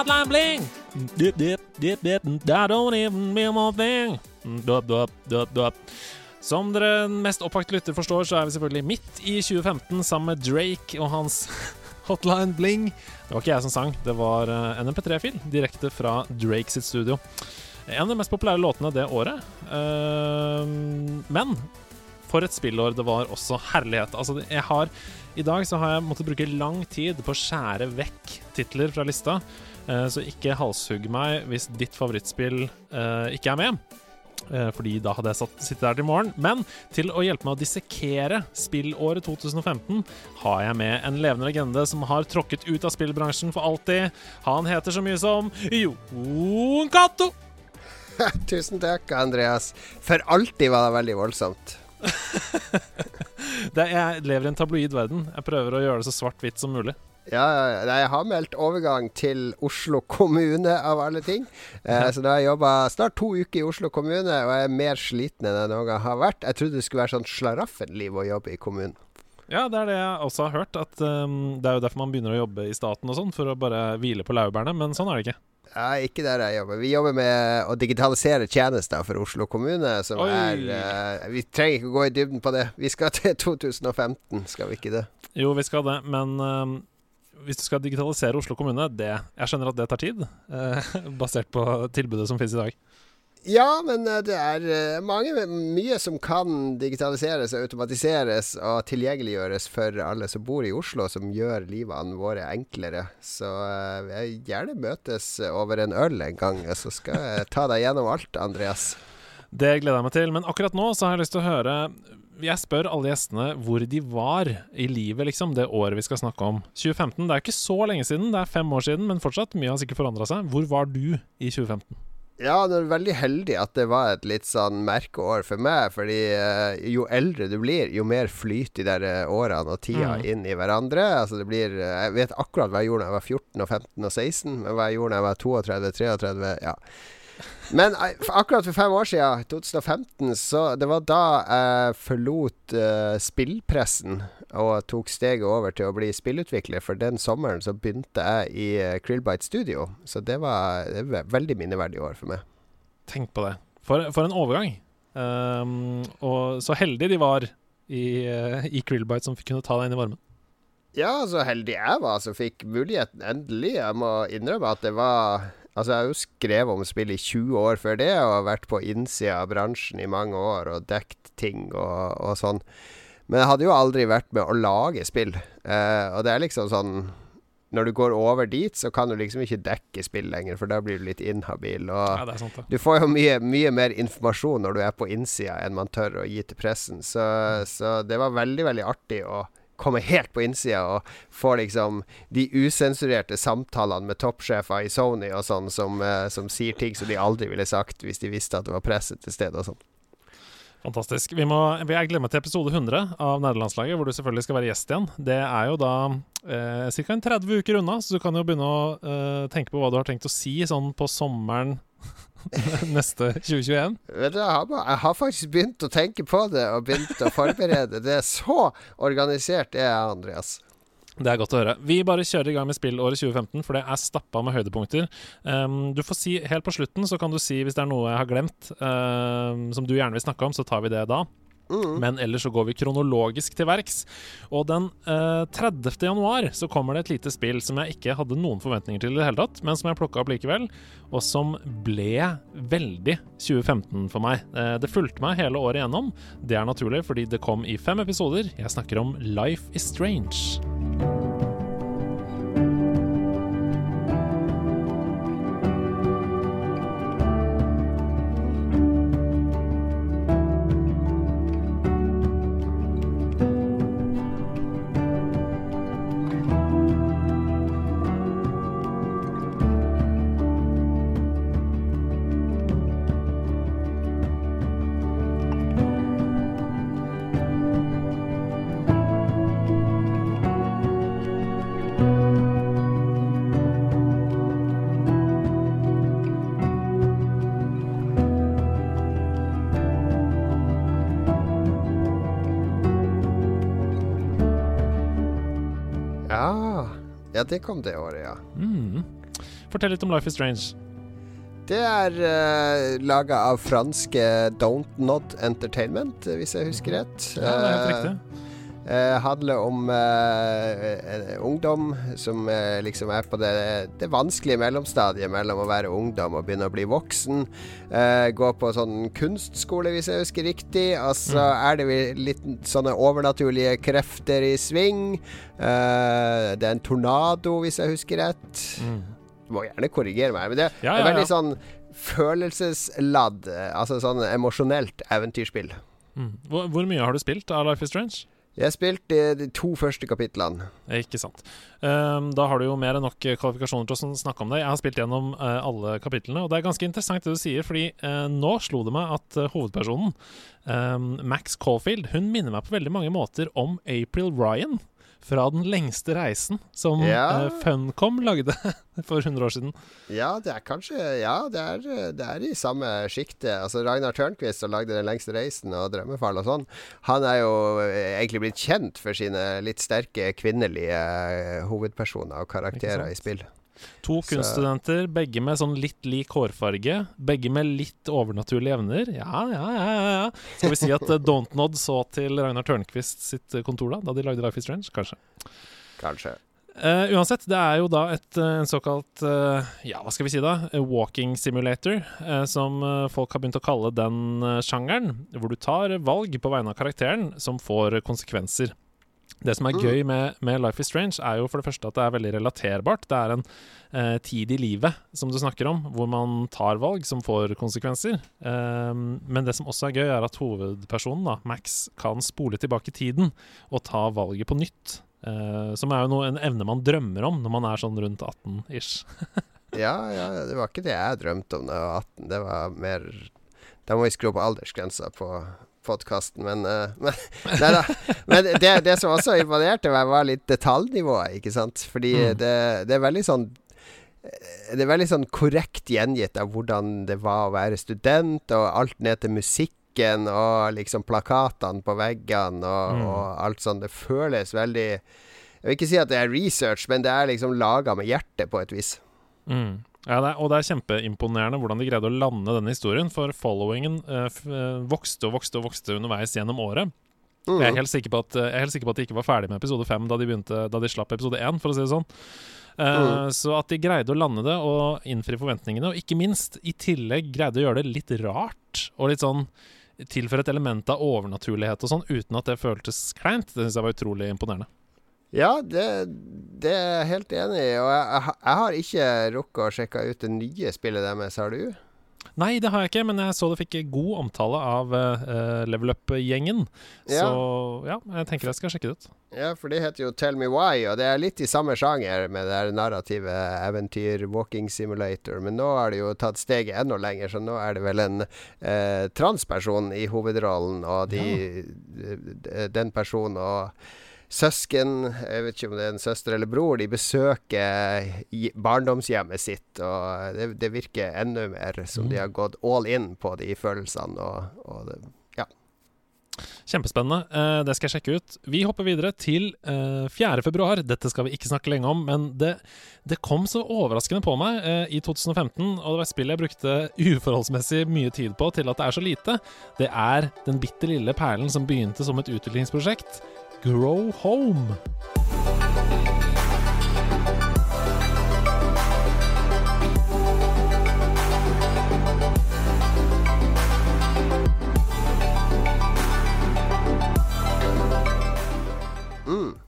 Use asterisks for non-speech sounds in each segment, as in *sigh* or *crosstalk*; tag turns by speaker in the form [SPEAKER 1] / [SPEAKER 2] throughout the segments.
[SPEAKER 1] hotline bling. Dip, dip, dip, dip, that don't even mean one thing. Dup, dup, dup, dup. Som dere mest oppvakte lytter forstår, så er vi selvfølgelig midt i 2015 sammen med Drake og hans *laughs* Hotline Bling. Det var ikke jeg som sang, det var eh, en MP3-fil direkte fra Drake sitt studio. En av de mest populære låtene det året. Eh, men for et spillår det var også herlighet. Altså, jeg har I dag så har jeg måttet bruke lang tid på å skjære vekk titler fra lista, eh, så ikke halshugg meg hvis ditt favorittspill eh, ikke er med. Eh, Fordi da hadde jeg satt, sittet der til morgen. Men til å hjelpe meg å dissekere spillåret 2015 har jeg med en levende legende som har tråkket ut av spillbransjen for alltid. Han heter så mye som Jon Cato. *laughs*
[SPEAKER 2] Tusen takk, Andreas. For alltid var det veldig voldsomt. *laughs*
[SPEAKER 1] Det, jeg lever i en tabloid verden. Jeg prøver å gjøre det så svart-hvitt som mulig.
[SPEAKER 2] Ja. Jeg har meldt overgang til Oslo kommune, av alle ting. Eh, så da har jeg jobba snart to uker i Oslo kommune, og jeg er mer sliten enn jeg noen gang har vært. Jeg trodde det skulle være sånn slaraffenliv å jobbe i kommunen.
[SPEAKER 1] Ja, det er det jeg også har hørt. At um, Det er jo derfor man begynner å jobbe i staten og sånn, for å bare hvile på laurbærene. Men sånn er det ikke.
[SPEAKER 2] Ja, ikke der jeg jobber. Vi jobber med å digitalisere tjenester for Oslo kommune, som
[SPEAKER 1] Oi.
[SPEAKER 2] er uh, Vi trenger ikke å gå i dybden på det. Vi skal til *laughs* 2015, skal vi ikke det?
[SPEAKER 1] Jo, vi skal det, men um, hvis du skal digitalisere Oslo kommune, det Jeg skjønner at det tar tid, eh, *laughs* basert på tilbudet som finnes i dag.
[SPEAKER 2] Ja, men eh, det er eh, mange, mye som kan digitaliseres og automatiseres og tilgjengeliggjøres for alle som bor i Oslo, som gjør livene våre enklere. Så eh, jeg gjerne møtes over en øl en gang, så skal jeg ta deg gjennom alt, Andreas.
[SPEAKER 1] Det gleder jeg meg til. Men akkurat nå så har jeg lyst til å høre Jeg spør alle gjestene hvor de var i livet, liksom, det året vi skal snakke om. 2015. Det er ikke så lenge siden, det er fem år siden, men fortsatt. Mye har sikkert forandra seg. Hvor var du i 2015?
[SPEAKER 2] Ja, det er veldig heldig at det var et litt sånn merkeår for meg. Fordi uh, jo eldre du blir, jo mer flyter de der eh, årene og tida
[SPEAKER 1] Mm.
[SPEAKER 2] inn i hverandre. Altså det blir eh, Jeg vet akkurat hva jeg gjorde da jeg var 14 og 15 og 16, men hva jeg gjorde da jeg var 32, 33 Ja. Men eh, akkurat for fem år siden, 2015, så det var da jeg forlot uh, spillpressen og tok steget over til å bli spillutvikler. For den sommeren så begynte jeg i uh, Krillbite Studio, så det var et ve- veldig minneverdig år for meg.
[SPEAKER 1] Tenk på det. For, for en overgang. Um, og så heldige de var i, uh, i Krillbite som kunne ta deg inn i varmen.
[SPEAKER 2] Ja, så heldig jeg var som fikk muligheten endelig. Jeg må innrømme at det var Altså, jeg har jo skrevet om spill i 20 år før det, og har vært på innsida av bransjen i mange år og dekt ting og, og sånn. Men jeg hadde jo aldri vært med å lage spill. Eh, og det er liksom sånn Når du går over dit, så kan du liksom ikke dekke spill lenger, for da blir du litt inhabil. Og
[SPEAKER 1] Ja, det sant,
[SPEAKER 2] du får jo mye, mye mer informasjon når du er på innsida enn man tør å gi til pressen. Så, så det var veldig, veldig artig å komme helt på innsida og få liksom de usensurerte samtalene med toppsjefer i Sony og sånn, som, eh, som sier ting som de aldri ville sagt hvis de visste at det var presse til stede og sånn.
[SPEAKER 1] Fantastisk. Vi må, jeg gleder meg til episode 100 av Nederlandslaget, hvor du selvfølgelig skal være gjest igjen. Det er jo da eh, ca. 30 uker unna, så du kan jo begynne å eh, tenke på hva du har tenkt å si sånn på sommeren *laughs* neste 2021.
[SPEAKER 2] Vet du, jeg har, jeg har faktisk begynt å tenke på det og begynt å forberede. Det er så organisert er Andreas.
[SPEAKER 1] Det er godt å høre. Vi bare kjører i gang med spillåret 2015, for det er stappa med høydepunkter. Um, du får si helt på slutten, så kan du si hvis det er noe jeg har glemt, um, som du gjerne vil snakke om, så tar vi det da. Men ellers så går vi kronologisk til verks. Og den eh, 30. januar så kommer det et lite spill som jeg ikke hadde noen forventninger til i det hele tatt, men som jeg plukka opp likevel, og som ble veldig 2015 for meg. Eh, det fulgte meg hele året igjennom. Det er naturlig, fordi det kom i fem episoder. Jeg snakker om Life is Strange.
[SPEAKER 2] Det kom det året, ja.
[SPEAKER 1] Mm. Fortell litt om Life is Strange.
[SPEAKER 2] Det er uh, laga av franske Don't Not Entertainment, hvis jeg husker rett.
[SPEAKER 1] Ja, det er helt riktig.
[SPEAKER 2] Uh, handler om eh, ungdom som eh, liksom er på det, det, vanskelige mellomstadiet mellom å være ungdom og begynne å bli voksen. gå på sånn kunstskole, hvis jeg husker riktig. Og så mm. er det litt sånne overnaturlige krefter i sving. det er en tornado, hvis jeg husker rett. Mm. Du må gjerne korrigere meg, men det ja, er veldig ja, ja. sånn følelsesladd, altså sånn emosjonelt eventyrspill.
[SPEAKER 1] Mm. Hvor, hvor, mye har du spilt av Life is Strange?
[SPEAKER 2] Jeg spilte de to første kapitlene.
[SPEAKER 1] Ikke sant. Um, da har du jo mer enn nok kvalifikasjoner til å snakke om det. Jeg har spilt gjennom uh, alle kapitlene, og det er ganske interessant det du sier, fordi uh, nå slo det meg at uh, hovedpersonen, um, Max Caulfield, hun minner meg på veldig mange måter om April Ryan fra Den lengste reisen, som ja. uh, Funcom lagde *laughs* for 100 år siden.
[SPEAKER 2] Ja, det er kanskje Ja, det er, det er i samme sjiktet. Altså Ragnar Tørnquist, som lagde Den lengste reisen og Drømmefall og sånn, han er jo eh, egentlig blitt kjent for sine litt sterke kvinnelige hovedpersoner og karakterer i spill.
[SPEAKER 1] To kunststudenter, begge med sånn litt lik hårfarge. Begge med litt overnaturlige evner. Ja, ja, ja. ja. Skal vi si at uh, Dontnod så til Ragnar Tørnquist sitt eh, kontor da, da de lagde Life is Strange? Kanskje.
[SPEAKER 2] Kanskje.
[SPEAKER 1] Uh, uansett, det er jo da et, en såkalt uh, Ja, hva skal vi si da? Walking simulator, uh, som folk har begynt å kalle den sjangeren. Hvor du tar valg på vegne av karakteren som får konsekvenser. Det som er mm. gøy med, med, Life is Strange, er jo for det første at det er veldig relaterbart. Det er en eh, tid i livet som du snakker om, hvor man tar valg som får konsekvenser. Um, men det som også er gøy, er at hovedpersonen, da, Max, kan spole tilbake tiden og ta valget på nytt. Uh, som er jo noe, en evne man drømmer om når man er sånn rundt 18-ish. *laughs*
[SPEAKER 2] ja, ja, det var ikke det jeg drømte om da jeg var 18. Det var mer Da må vi skru opp aldersgrensa på podkasten, men, uh, *laughs* men, nei, men det, det, som også imponerte meg, var litt detaljnivået, ikke sant. Fordi mm. det, det, er veldig sånn Det er veldig sånn korrekt gjengitt av hvordan det var å være student, og alt ned til musikken og liksom plakatene på veggene og, mm. og alt sånn. Det føles veldig Jeg vil ikke si at det er research, men det er liksom laga med hjertet, på et vis.
[SPEAKER 1] Mm. Ja, det er, og det er kjempeimponerende hvordan de greide å lande denne historien, for followingen eh, vokste og vokste og vokste underveis gjennom året. Mm. Jeg, er helt sikker på at, jeg er helt sikker på at de ikke var ferdig med episode fem da de, begynte, da de slapp episode én, for å si det sånn. Eh, mm. Så at de greide å lande det og innfri forventningene, og ikke minst i tillegg greide å gjøre det litt rart og litt sånn tilføre et element av overnaturlighet og sånn uten at det føltes kleint, det syns jeg var utrolig imponerende.
[SPEAKER 2] Ja, det, det, er jeg helt enig i. Og jeg, jeg, har ikke rukket å sjekke ut det nye spillet deres, har du?
[SPEAKER 1] Nei, det har jeg ikke, men jeg så det fikk god omtale av uh, Level Up-gjengen. Ja. Så ja, jeg tenker jeg skal sjekke det ut.
[SPEAKER 2] Ja, for det heter jo Tell Me Why, og det er litt i samme sjanger med det her narrative eventyr, walking simulator. Men nå har de jo tatt steget enda lenger, så nå er det vel en uh, transperson i hovedrollen, og de, ja. den personen og søsken, jeg vet ikke om det er en søster eller bror, de besøker barndomshjemmet sitt. Og det, det virker enda mer som de mm. har gått all in på de følelsene. Og, og det, ja.
[SPEAKER 1] Kjempespennende. Uh, det skal jeg sjekke ut. Vi hopper videre til uh, eh, 4.2. Dette skal vi ikke snakke lenge om, men det, det kom så overraskende på meg uh, i 2015, og det var et spill jeg brukte *laughs* uforholdsmessig mye tid på til at det er så lite. Det er den bitte lille perlen som begynte som et utviklingsprosjekt Grow Home. Mm.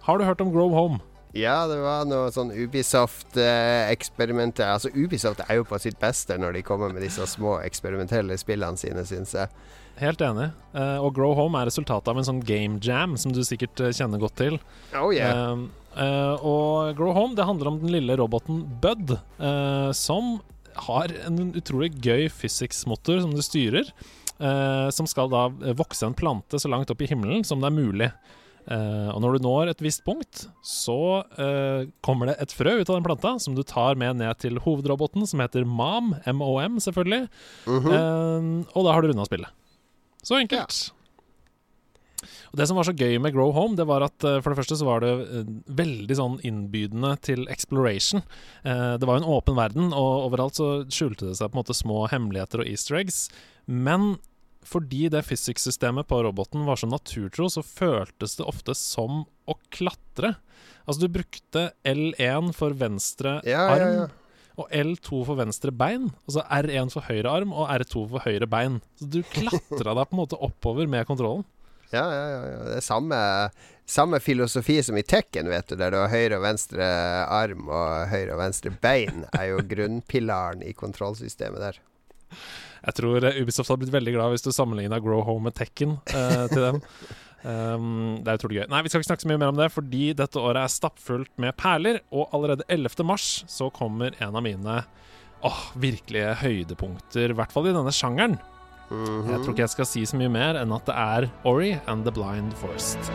[SPEAKER 1] Har du hørt om Grow Home?
[SPEAKER 2] Ja, det var noe sånn Ubisoft-eksperimenter. altså Ubisoft er jo på sitt beste når de kommer med disse små eksperimentelle spillene sine, syns jeg.
[SPEAKER 1] Helt enig. Uh, og Grow Home er resultatet av en sånn game jam som du sikkert uh, kjenner godt til.
[SPEAKER 2] Oh yeah.
[SPEAKER 1] Uh, og Grow Home det handler om den lille roboten Bud, som har en utrolig gøy physics-motor som du styrer. som skal da vokse en plante så langt opp i himmelen som det er mulig. Og når du når et visst punkt, så kommer det et frø ut av den planta som du tar med ned til hovedroboten, som heter MAM. MOM, selvfølgelig. Mm -hmm. og da har du runda spillet. Så enkelt. Ja. Og Det som var så gøy med Grow Home, det var at eh, for det første så var det eh, veldig sånn innbydende til exploration. Eh, det var jo en åpen verden, og overalt så skjulte det seg på en måte små hemmeligheter og easter eggs. Men fordi det fysikksystemet på roboten var så naturtro, så føltes det ofte som å klatre. Altså, du brukte L1 for venstre
[SPEAKER 2] Ja,
[SPEAKER 1] arm.
[SPEAKER 2] ja, ja.
[SPEAKER 1] Og L2 for venstre bein, og så R1 for høyre arm og R2 for høyre bein. Så du klatra deg på en måte oppover med kontrollen.
[SPEAKER 2] Ja, ja, ja, ja. Det er samme, samme filosofi som i Tekken, vet du, der du har høyre og venstre arm og høyre og venstre bein, er jo grunnpilaren i kontrollsystemet der.
[SPEAKER 1] Jeg tror eh, Ubisoft hadde blitt veldig glad hvis du sammenligna Grow Home med Tekken uh, til dem. Um, *laughs* det er utrolig gøy. Nei, Vi skal ikke snakke så mye mer om det, fordi dette året er stappfullt med perler. Og allerede 11. mars så kommer en av mine åh, virkelige høydepunkter, i hvert fall i denne sjangeren.
[SPEAKER 2] Mhm.
[SPEAKER 1] Jeg tror ikke jeg skal si så mye mer enn at det er Ori and the Blind Forest.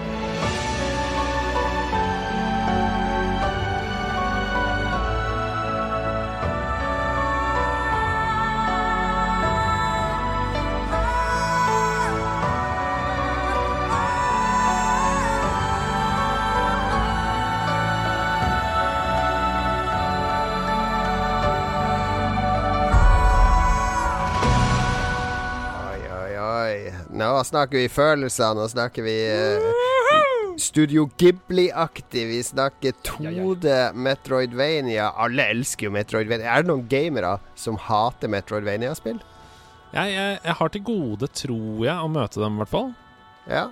[SPEAKER 2] Snakker vi følelser. Nå snakker vi uh, Studio Ghibli-aktig. Vi snakker 2D Metroidvania. Alle elsker jo Metroidvania. Er det noen gamere som hater Metroidvania-spill?
[SPEAKER 1] Jeg, jeg, jeg har til gode, tror jeg, å møte dem, i hvert fall.
[SPEAKER 2] Ja.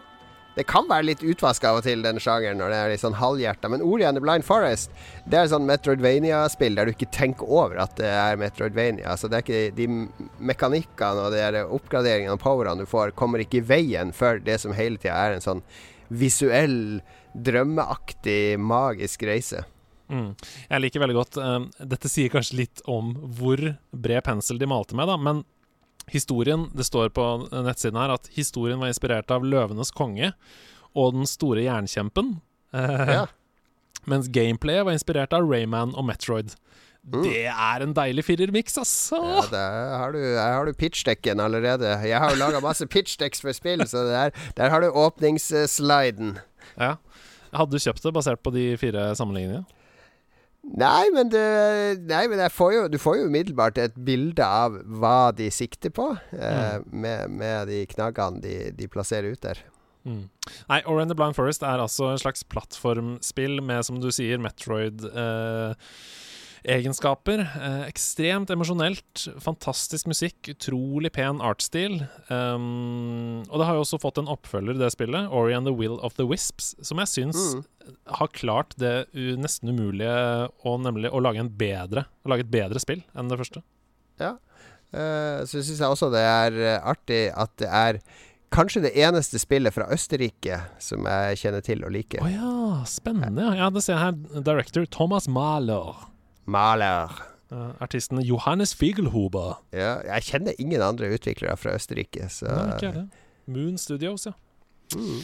[SPEAKER 2] Det kan være litt utvaska av og til, den sjangeren, når det er litt sånn halvhjerta. Men Ori and the Blind Forest, det er sånn Metroidvania-spill der du ikke tenker over at det er Metroidvania. Så det er ikke De mekanikkene og de oppgraderingene og powerne du får, kommer ikke i veien for det som hele tida er en sånn visuell, drømmeaktig, magisk reise.
[SPEAKER 1] Mm. Jeg liker veldig godt eh, Dette sier kanskje litt om hvor bred pensel de malte med, da, men historien Det står på nettsiden her at historien var inspirert av 'Løvenes konge' og 'Den store jernkjempen'. Eh,
[SPEAKER 2] Ja.
[SPEAKER 1] Mens gameplayet var inspirert av Rayman og Metroid.
[SPEAKER 2] Mm.
[SPEAKER 1] Det er en deilig firermiks, altså!
[SPEAKER 2] Ja, der har du, du pitchdekken allerede. Jeg har jo laga masse pitchdecks for spill, så der, der har du åpningssliden.
[SPEAKER 1] Ja. Hadde du kjøpt det basert på de fire sammenligningene?
[SPEAKER 2] Nei, men, det, nei, men får jo, du får jo umiddelbart et bilde av hva de sikter på, eh, med, med de knaggene de, de plasserer ut der.
[SPEAKER 1] Mm. Nei, the Blind Forest er altså en slags plattformspill med, som du sier, Metroid-egenskaper. Eh, ekstremt emosjonelt, fantastisk musikk, utrolig pen artstil. Um, og det har jo også fått en oppfølger, det spillet, Ori and the Will of the Wisps, som jeg syns
[SPEAKER 2] Mm.
[SPEAKER 1] har klart det nesten umulige, og nemlig å lage, en bedre, å lage et bedre spill enn det første.
[SPEAKER 2] Eh, så syns jeg også det er eh, artig at det er kanskje det eneste spillet fra Østerrike som jeg kjenner til og liker.
[SPEAKER 1] Å ja, spennende. Ja, ja det ser jeg her. Director Thomas Mahler.
[SPEAKER 2] Maler.
[SPEAKER 1] Uh, artisten Johannes Figelhuber.
[SPEAKER 2] Ja, jeg kjenner ingen andre utviklere fra Østerrike, så
[SPEAKER 1] Nei, ikke det. Moon Studios, ja.
[SPEAKER 2] Mm.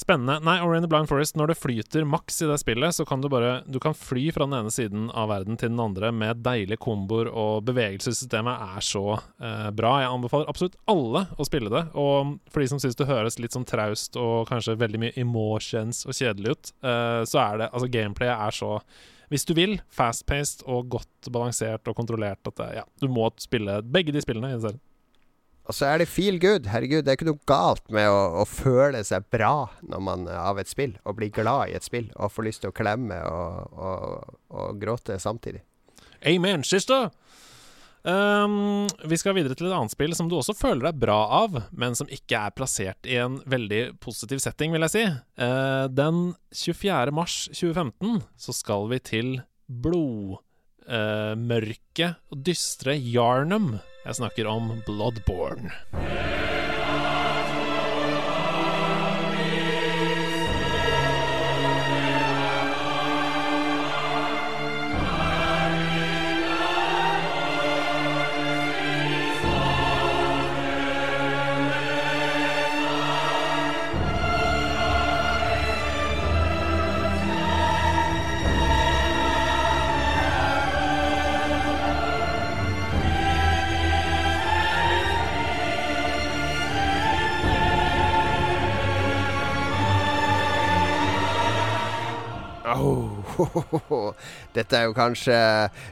[SPEAKER 1] Spennende. Nei, Orion the Blind Forest, når det flyter maks i det spillet, så kan du bare Du kan fly fra den ene siden av verden til den andre med deilige komboer, og bevegelsessystemet er så eh, bra. Jeg anbefaler absolutt alle å spille det. Og for de som syns det høres litt sånn traust og kanskje veldig mye emotions og kjedelig ut, eh, så er det Altså, gameplayet er så hvis du vil, fast-paced og godt balansert og kontrollert at det, ja, du må spille begge de spillene i en serie.
[SPEAKER 2] Og så er det feel good. Herregud, det er ikke noe galt med å, å føle seg bra når man av et spill, og bli glad i et spill, og få lyst til å klemme og, og, og gråte samtidig.
[SPEAKER 1] Amen, sister! Um, vi skal videre til et annet spill som du også føler deg bra av, men som ikke er plassert i en veldig positiv setting, vil jeg si. Uh, den 24. mars 2015 så skal vi til blodmørke og dystre Yarnum. Jeg snakker om Bloodborne. *laughs*
[SPEAKER 2] dette er jo kanskje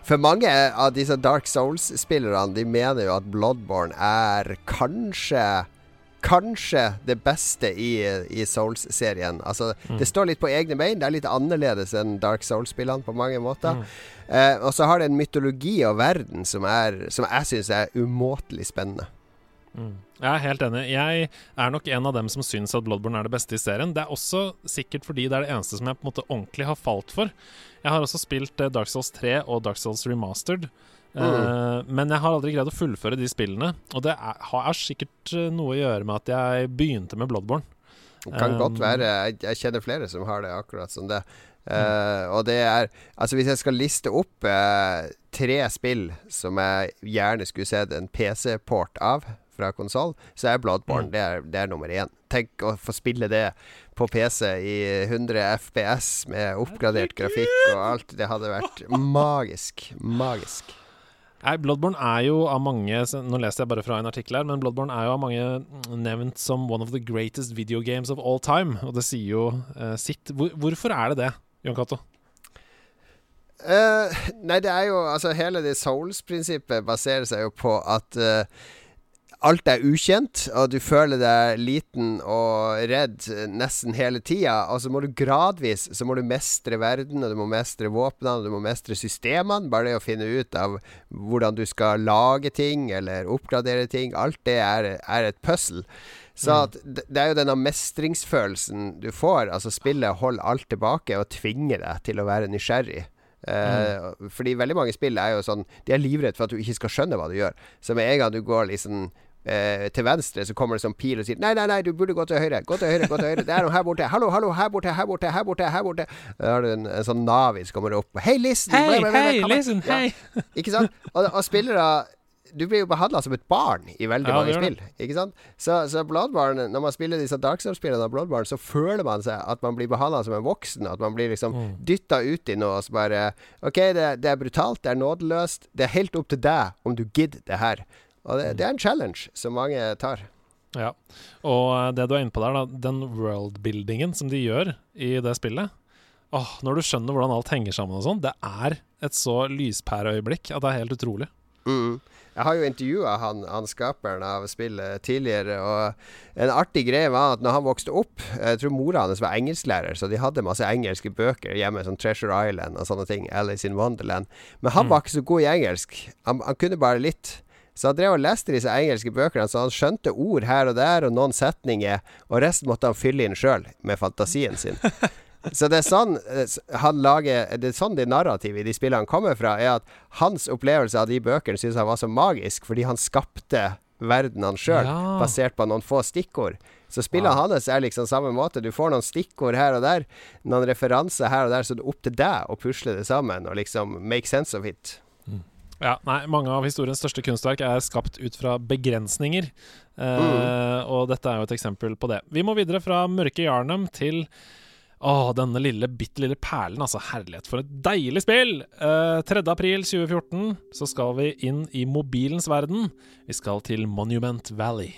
[SPEAKER 2] For mange av disse Dark Souls-spillerne De mener jo at Bloodborne er kanskje Kanskje det beste i, i Souls-serien. Altså, mm. Det står litt på egne bein. Det er litt annerledes enn Dark Souls-spillene på mange måter. Mm. Eh, og så har det en mytologi og verden som, er, som jeg syns er umåtelig spennende.
[SPEAKER 1] Mm. Jeg er helt enig. Jeg er nok en av dem som syns at Bloodborne er det beste i serien. Det er også sikkert fordi det er det eneste som jeg på en måte ordentlig har falt for. Jeg har også spilt eh, Dark Souls 3 og Dark Souls Remastered. Mm. Uh, men jeg har aldri greid å fullføre de spillene. Og det er, har sikkert eh, noe å gjøre med at jeg begynte med Bloodborne.
[SPEAKER 2] Det kan um, godt være. Jeg, jeg, kjenner flere som har det akkurat som det. Uh, og det er Altså, hvis jeg skal liste opp uh, tre spill som jeg gjerne skulle sett en PC-port av fra konsoll, så er Bloodborne mm. det, er, det er nummer én. Tenk å få spille det på PC i 100 FPS med oppgradert grafikk og alt. Det hadde vært magisk. Magisk.
[SPEAKER 1] Nei, Bloodborne er jo av mange Nå leser jeg bare fra en artikkel her, men Bloodborne er jo av mange nevnt som one of the greatest video games of all time. Og det sier jo uh, sitt. Hvor, hvorfor er det det, Jon Cato?
[SPEAKER 2] Uh, nei, det er jo Altså, hele det Souls-prinsippet baserer seg jo på at uh, alt er ukjent, og du føler deg liten og redd nesten hele tida. Og så må du gradvis Så må du mestre verden, og du må mestre våpnene, og du må mestre systemene. Bare det å finne ut av hvordan du skal lage ting eller oppgradere ting. Alt det er, er et puzzle. Så at, det er jo denne mestringsfølelsen du får. Altså Spillet holder alt tilbake og tvinger deg til å være nysgjerrig. Uh, mm. Fordi veldig mange spill er jo sånn De er livredde for at du ikke skal skjønne hva du gjør. Så med en gang du går liksom eh, til venstre, så kommer det sånn pil og sier Nei, nei, nei, du burde gå til høyre. Gå til høyre, gå til høyre. Det er noe her borte. Hallo, hallo, her borte, her borte, her borte. her borte Da har du en, en sånn Navi som kommer opp. Hei, listen!
[SPEAKER 1] Hei, hei, listen, hei!
[SPEAKER 2] Ja. Ikke sant? Og, og spillere du blir jo behandla som et barn i veldig ja, mange spill. Ikke sant? Så, så Bloodborne, når man spiller disse Dark Souls-spillene av Bloodborne, så føler man seg at man blir behandla som en voksen. At man blir liksom mm. dytta ut i noe og så bare OK, det, det, er brutalt, det er nådeløst. Det er helt opp til deg om du gidder det her. Og det, det er en challenge som mange tar.
[SPEAKER 1] Ja, og eh, det du er inne på der, da, den worldbuildingen som de gjør i det spillet Åh, Når du skjønner hvordan alt henger sammen og sånn, det er et så lyspæreøyeblikk at det er helt utrolig.
[SPEAKER 2] Mm. Jeg har jo intervjua han, han, skaperen av spillet tidligere, og en artig greie var at når han vokste opp Jeg tror mora hans var engelsklærer, så de hadde masse engelske bøker hjemme, som Treasure Island og sånne ting. Alice in Wonderland. Men han mm. var ikke så god i engelsk. Han, han kunne bare litt. Så han drev og leste disse engelske bøkene, så han skjønte ord her og der, og noen setninger, og resten måtte han fylle inn sjøl, med fantasien sin. *laughs* Så det er sånn eh, han lager Det er sånn det narrativet i de spillene kommer fra, er at hans opplevelse av de bøkene syns han var så magisk, fordi han skapte verden han sjøl, ja. basert på noen få stikkord. Så spillene wow. hans er liksom samme måte. Du får noen stikkord her og der, noen referanser her og der, så det er opp til deg å pusle det sammen og liksom make sense of it.
[SPEAKER 1] Ja, nei, Mange av historiens største kunstverk er skapt ut fra begrensninger. Eh, mm. Og dette er jo et eksempel på det. Vi må videre fra mørke Jarnum til å, denne lille, bitte lille perlen. Altså, herlighet, for et deilig spill! Eh, 3. april 2014 så skal vi inn i mobilens verden. Vi skal til Monument Valley.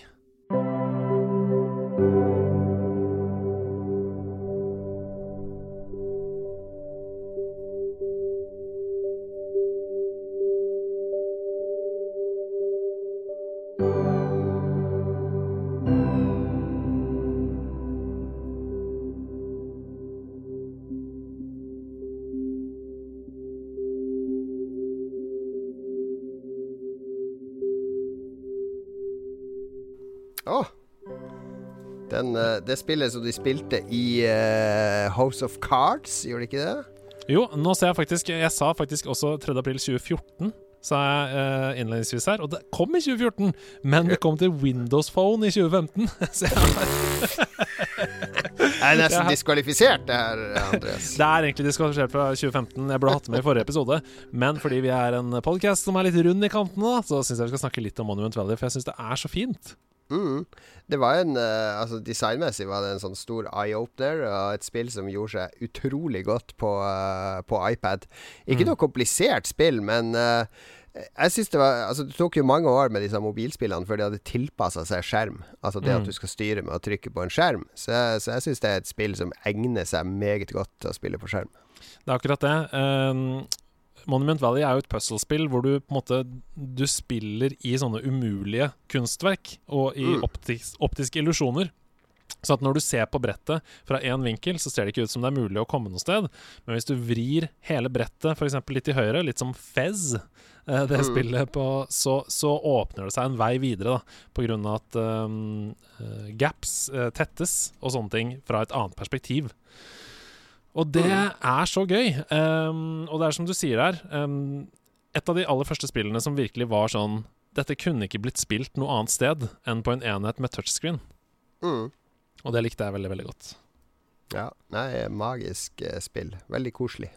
[SPEAKER 2] Det spillet som de spilte i uh, House of Cards, gjorde de ikke det?
[SPEAKER 1] Jo, nå ser jeg faktisk Jeg sa faktisk også 3. april 2014 sa jeg uh, innledningsvis her. Og det kom i 2014, men det kom til Windows Phone i 2015. *laughs* Så jeg
[SPEAKER 2] er *laughs* nesten diskvalifisert, det her, Andreas. *laughs*
[SPEAKER 1] Det er egentlig diskvalifisert fra 2015. Jeg burde hatt det med i forrige episode. Men fordi vi er en podcast som er litt rund i kantene, så syns jeg vi skal snakke litt om Monument Valley, for jeg syns det er så fint.
[SPEAKER 2] Mm. Det var en uh, Altså Designmessig var det en sånn stor eye-opener, og et spill som gjorde seg utrolig godt på, uh, på iPad. Ikke mm. noe komplisert spill, men uh, jeg synes det var Altså Det tok jo mange år med disse mobilspillene før de hadde tilpassa seg skjerm. Altså det
[SPEAKER 1] Mm.
[SPEAKER 2] at du skal styre med å trykke på en skjerm. Så, så jeg syns det er et spill som egner seg meget godt til å spille på skjerm.
[SPEAKER 1] Det er akkurat det. Um, Monument Valley er jo et puzzlespill hvor du på en måte Du spiller i sånne umulige kunstverk og i
[SPEAKER 2] Mm.
[SPEAKER 1] optis, optiske illusjoner. Så at når du ser på brettet fra én vinkel, så ser det ikke ut som det er mulig å komme noe sted. Men hvis du vrir hele brettet f.eks. litt til høyre, litt som Fez, eh, det
[SPEAKER 2] Mm.
[SPEAKER 1] spillet på, så, så åpner det seg en vei videre, da. På grunn av at um, gaps eh, tettes og sånne ting fra et annet perspektiv. Og det er så gøy. Um, og det er som du sier her, um, et av de aller første spillene som virkelig var sånn Dette kunne ikke blitt spilt noe annet sted enn på en enhet med touchscreen.
[SPEAKER 2] Mm.
[SPEAKER 1] Og det likte jeg veldig, veldig godt.
[SPEAKER 2] Ja. Nei, magisk eh, spill. Veldig koselig.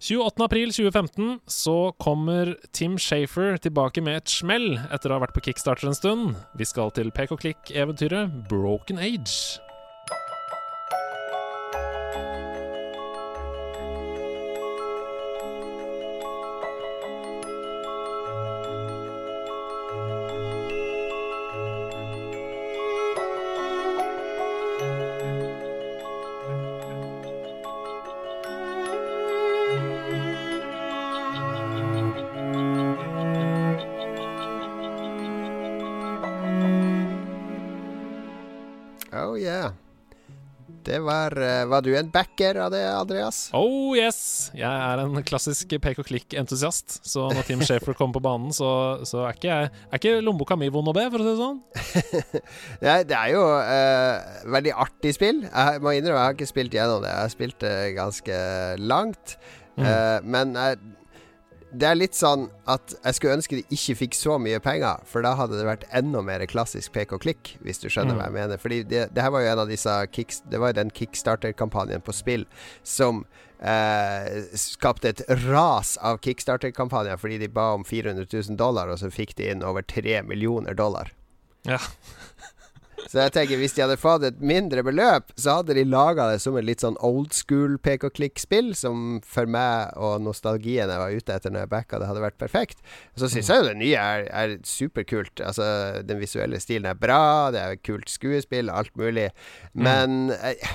[SPEAKER 1] 28.4.2015 så kommer Tim Shafer tilbake med et smell etter å ha vært på Kickstarter en stund. Vi skal til pek og klikk-eventyret Broken Age.
[SPEAKER 2] Var eh, du en backer av det, Andreas?
[SPEAKER 1] Oh yes! Jeg er en klassisk pek og klikk-entusiast. Så når Tim *laughs* Shafer kommer på banen, så, så er ikke jeg Er ikke lommeboka mi vond å be, for å si det sånn. *laughs*
[SPEAKER 2] Ja, det er jo uh, veldig artig spill. Jeg må innrømme jeg har ikke spilt gjennom det. Jeg har spilt det ganske langt.
[SPEAKER 1] Mm.
[SPEAKER 2] Uh, men jeg, det er litt sånn at jeg skulle ønske de ikke fikk så mye penger, for da hadde det vært enda mer klassisk pek og klikk, hvis du skjønner
[SPEAKER 1] Mm.
[SPEAKER 2] hva jeg mener. Fordi det, det her var jo en av disse kicks, Det var jo den kickstarter-kampanjen på spill som eh, skapte et ras av kickstarter-kampanjer fordi de ba om 400 000 dollar, og så fikk de inn over 3 millioner dollar.
[SPEAKER 1] Ja.
[SPEAKER 2] Så jeg tenker hvis de hadde fått et mindre beløp, så hadde de laga det som et litt sånn old school pek og klikk-spill, som for meg og nostalgien jeg var ute etter når jeg backa det, hadde vært perfekt. Så syns jeg jo det nye er, er superkult. Altså, den visuelle stilen er bra, det er kult skuespill, alt mulig. Men jeg,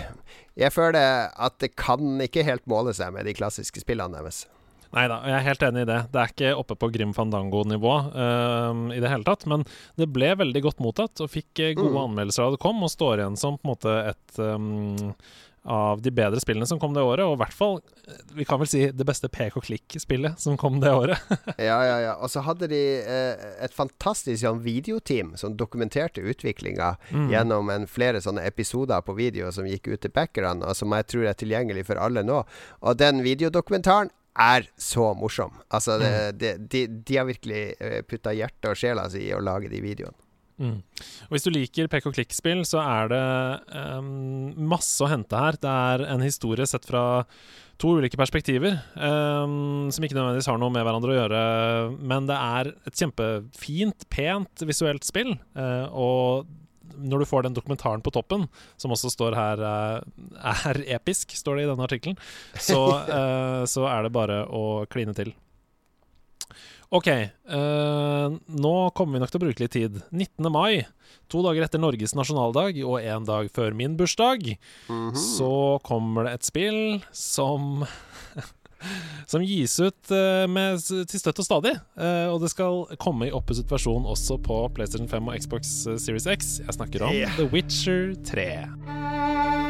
[SPEAKER 2] jeg føler at det kan ikke helt måle seg med de klassiske spillene deres.
[SPEAKER 1] Nei da, jeg er helt enig i det. Det er ikke oppe på Grim Fandango-nivå ehm, i det hele tatt. Men det ble veldig godt mottatt og fikk eh, gode
[SPEAKER 2] Mm.
[SPEAKER 1] anmeldelser da det kom, og står igjen som på en måte et um, av de bedre spillene som kom det året. Og i hvert fall, eh, vi kan vel si, det beste pek og klikk-spillet som kom det året. *laughs*
[SPEAKER 2] Ja, ja, ja. Og så hadde de eh, et fantastisk sånn videoteam som dokumenterte utviklinga
[SPEAKER 1] Mm.
[SPEAKER 2] gjennom en flere sånne episoder på video som gikk ut til backerne, og som jeg tror er tilgjengelig for alle nå. Og den videodokumentaren er så morsom. Altså, det, det, de, de har virkelig uh, putta hjertet og sjela si i å lage de videoene.
[SPEAKER 1] Mm. Og Hvis du liker pek og klikk-spill, så er det um, masse å hente her. Det er en historie sett fra to ulike perspektiver, um, som ikke nødvendigvis har noe med hverandre å gjøre. Men det er et kjempefint, pent visuelt spill. uh, og når du får den dokumentaren på toppen, som også står her eh, er episk, står det i denne artikkelen, så, *laughs* eh, så er det bare å kline til. OK. eh, nå kommer vi nok til å bruke litt tid. 19. mai, to dager etter Norges nasjonaldag og én dag før min bursdag,
[SPEAKER 2] Mhm.
[SPEAKER 1] så kommer det et spill som *laughs* Som gis ut eh, med, til støtt og stadig. Eh, og det skal komme i oppusset versjon også på PlayStation 5 og Xbox eh, Series X. Jeg snakker om
[SPEAKER 2] Yeah.
[SPEAKER 1] The Witcher 3.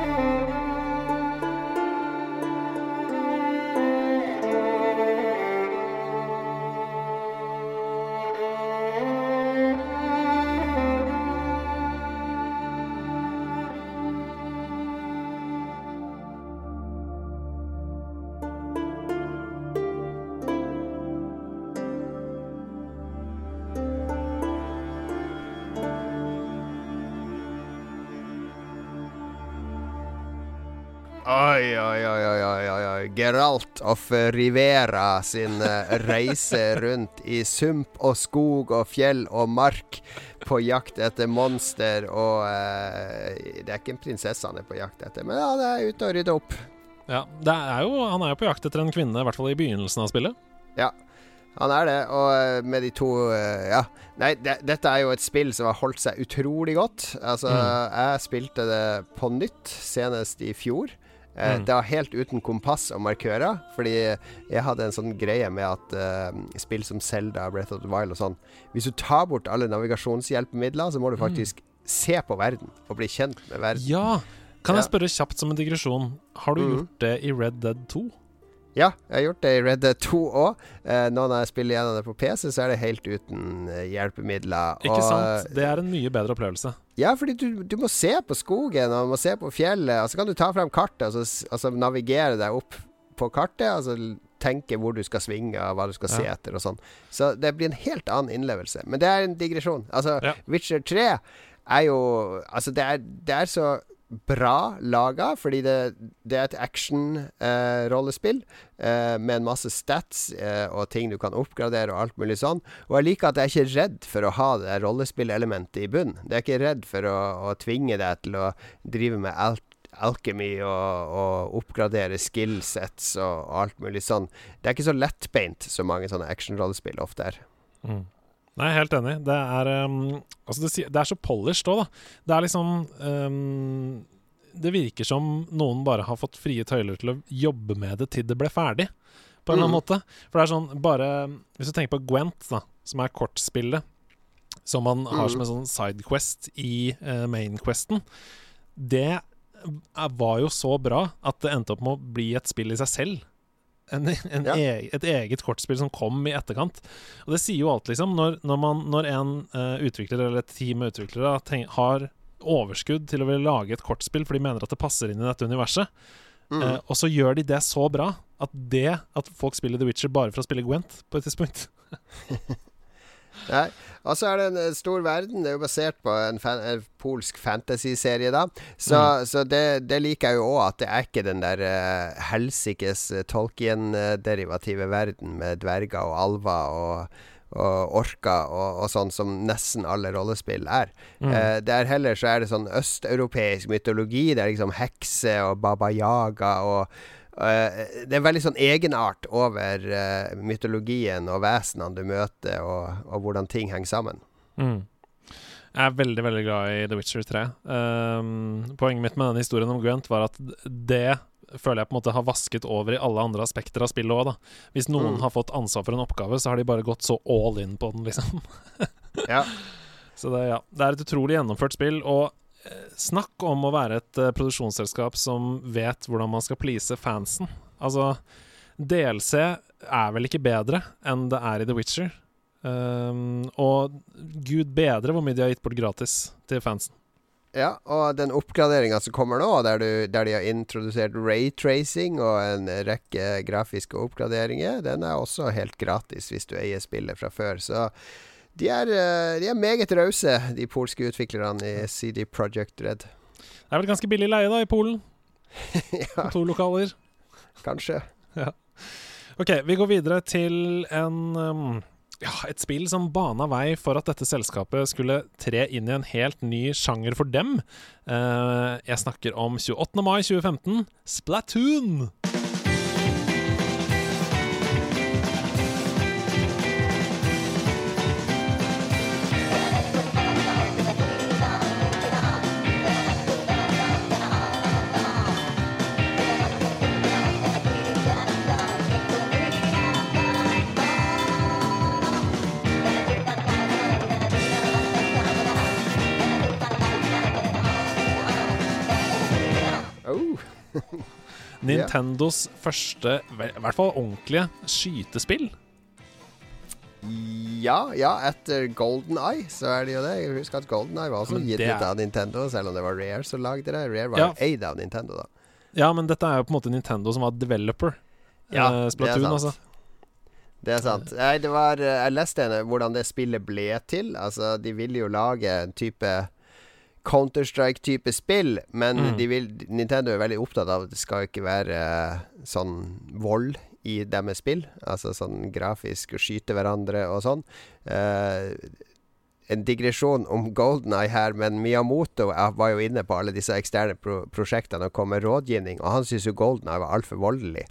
[SPEAKER 2] Geralt of Rivera sin eh, reise rundt i sump og skog og fjell og mark på jakt etter monster og uh, Det er ikke en prinsesse han er på jakt etter, men han er ute og rydder opp.
[SPEAKER 1] Ja, det er jo, Han er jo på jakt etter en kvinne, i hvert fall i begynnelsen av spillet.
[SPEAKER 2] Ja. Han er det, og eh, med de to Ja. Nei, de, dette er jo et spill som har holdt seg utrolig godt. Altså, mm. jeg spilte det på nytt senest i fjor. Eh, mm. Det var helt uten kompass og markører, fordi jeg hadde en sånn greie med at uh, spill som Zelda, Breath of the Wild og sånn Hvis du tar bort alle navigasjonshjelpemidler, så må du mm. faktisk mm. se på verden og bli kjent med verden.
[SPEAKER 1] Ja. Kan jeg spørre kjapt som en digresjon, har du mm. gjort det i Red Dead 2?
[SPEAKER 2] Ja, jeg har gjort det i Red Dead 2 òg. Eh, nå når jeg spiller gjennom det på PC, så er det helt uten eh, hjelpemidler.
[SPEAKER 1] Ikke og, sant? Det er en mye bedre opplevelse.
[SPEAKER 2] Ja, fordi du, du, må se på skogen, og du må se på fjellet, og så kan du ta frem kartet og så altså, navigere deg opp på kartet. Altså tenke hvor du skal svinge, og hva du skal ja. se etter og sånn. Så det blir en helt annen innlevelse. Men det er en digresjon. Altså, ja. Witcher 3 er jo Altså, det er, det er så bra laga, fordi det, det er et action-rollespill eh, eh, med en masse stats eh, og ting du kan oppgradere og alt mulig sånn. Og jeg liker at jeg er ikke redd for å ha det rollespillelementet i bunnen. Jeg er ikke redd for å, å, tvinge deg til å drive med alt alchemy og, og, oppgradere skillsets og, alt mulig sånn. Det er ikke så lettbeint som mange sånne action-rollespill ofte er.
[SPEAKER 1] Mm. Nei, jeg er helt enig. Det er, um, altså det, det, er så polished òg, da. Det er liksom um, Det virker som noen bare har fått frie tøyler til å jobbe med det til det ble ferdig, på en eller annen mm. måte. For det er sånn bare Hvis du tenker på Gwent, da, som er kortspillet, som man har mm. som en sånn sidequest i uh, mainquesten, det var jo så bra at det endte opp med å bli et spill i seg selv en, en ja. e et eget kortspill som kom i etterkant. Og det sier jo alt, liksom. Når, når, man, når en uh, utvikler eller et team med utviklere har overskudd til å ville lage et kortspill for de mener at det passer inn i dette universet, mm. uh, og så gjør de det så bra at det at folk spiller The Witcher bare for å spille Gwent på et tidspunkt *laughs*
[SPEAKER 2] Nei. Og så er det en eh, stor verden. Det er jo basert på en, fan, en polsk fantasy-serie, da. Så, mm. så det, det, liker jeg jo òg, at det er ikke den der uh, helsikes uh, Tolkien-derivative verden med dverger og alver og og orka og, og, sånn som nesten alle rollespill er. Mm. Eh, der heller så er det sånn østeuropeisk mytologi. Det er liksom hekser og Baba Yaga og det er veldig sånn egenart over uh, mytologien og vesenene du møter, og, og, hvordan ting henger sammen.
[SPEAKER 1] Mm. Jeg er veldig veldig glad i The Witcher 3. Um, poenget mitt med denne historien om Gwent var at det føler jeg på en måte har vasket over i alle andre aspekter av spillet òg, Hvis noen mm. har fått ansvar for en oppgave, så har de bare gått så all in på den, liksom. *laughs* ja. Så det, ja. det er et utrolig gjennomført spill, og Snakk om å være et uh, produksjonsselskap som vet hvordan man skal please fansen. Altså, DLC er vel ikke bedre enn det er i The Witcher. Um, og gud bedre hvor mye de har gitt bort gratis til fansen.
[SPEAKER 2] Ja, og den oppgraderinga som kommer nå, der, du, der, de har introdusert raytracing og en rekke grafiske oppgraderinger, den er også helt gratis hvis du eier spillet fra før. Så de er, eh, de er meget rause, de polske utviklerne i CD Project Red.
[SPEAKER 1] Det er vel ganske billig leie, da, i Polen? *laughs* ja. To lokaler.
[SPEAKER 2] Kanskje.
[SPEAKER 1] Ja. OK, vi går videre til en um, ja, et spill som bana vei for at dette selskapet skulle tre inn i en helt ny sjanger for dem. Uh, jeg snakker om 28. mai 2015, Splatoon. Nintendos første, i hvert fall ordentlige, skytespill.
[SPEAKER 2] Ja, ja, etter Golden Eye så er det jo det. Jeg husker at Golden Eye var også gitt ut av Nintendo, selv om det var Rare som lagde det. Rare var ja. eid av Nintendo, da.
[SPEAKER 1] Ja, men dette er jo på en måte Nintendo som var developer. Ja, uh, Splatoon, er. Altså.
[SPEAKER 2] Det er sant. Nei, det var eh, Jeg leste hvordan det spillet ble til. Altså, de ville jo lage en type Counter-Strike-type spill, men mm. vil, Nintendo er veldig opptatt av at det skal ikke være uh, sånn vold i deres spill. Altså sånn grafisk å skyte hverandre og sånn. Uh, en digresjon om Golden Eye her, men Miyamoto var jo inne på alle disse eksterne pro prosjektene og kom med rådgivning, og han syntes jo Golden Eye var altfor voldelig.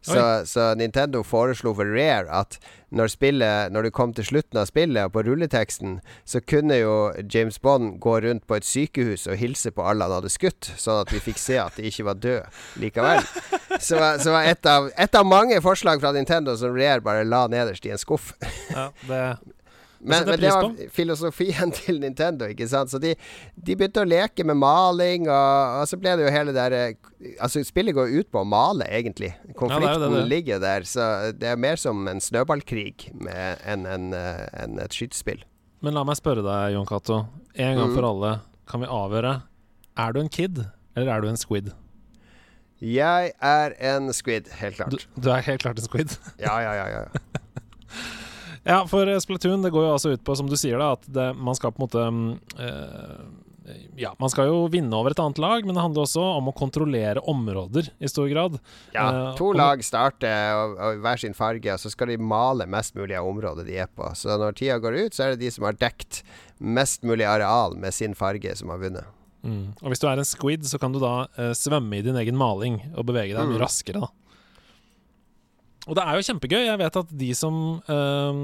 [SPEAKER 2] Så, så, Nintendo foreslo for Rare at når, spillet, når du kom til slutten av spillet, og på rulleteksten, så kunne jo James Bond gå rundt på et sykehus og hilse på alle han hadde skutt, sånn at vi fikk se at de ikke var døde likevel. *laughs* Så, så var et av, et av mange forslag fra Nintendo som Rare bare la nederst i en skuff.
[SPEAKER 1] Ja, det
[SPEAKER 2] men, men, det var filosofien *laughs* til Nintendo, ikke sant. Så de, de begynte å leke med maling, og, og, så ble det jo hele der Altså, spillet går ut på å male, egentlig. Konflikten ja, det det. ligger der. Så det er mer som en snøballkrig enn en, en, et skytespill.
[SPEAKER 1] Men la meg spørre deg, Jon Cato. En gang mm. for alle, kan vi avgjøre Er du en kid, eller er du en squid?
[SPEAKER 2] Jeg er en squid, helt klart.
[SPEAKER 1] Du, du er helt klart en squid?
[SPEAKER 2] ja, ja, ja. ja. *laughs*
[SPEAKER 1] Ja, for Splatoon det går jo altså ut på, som du sier, da, at det, man skal på en måte øh, ja, man skal jo vinne over et annet lag, men det handler også om å kontrollere områder i stor grad.
[SPEAKER 2] Ja, eh, to uh, lag starter i hver sin farge, og så skal de male mest mulig av området de er på. Så når tida går ut, så er det de som har dekt mest mulig areal med sin farge, som har vunnet.
[SPEAKER 1] Mm. Og hvis du er en squid, så kan du da uh, svømme i din egen maling og bevege deg mye mm. raskere, da. Og det er jo kjempegøy. Jeg vet at de som um,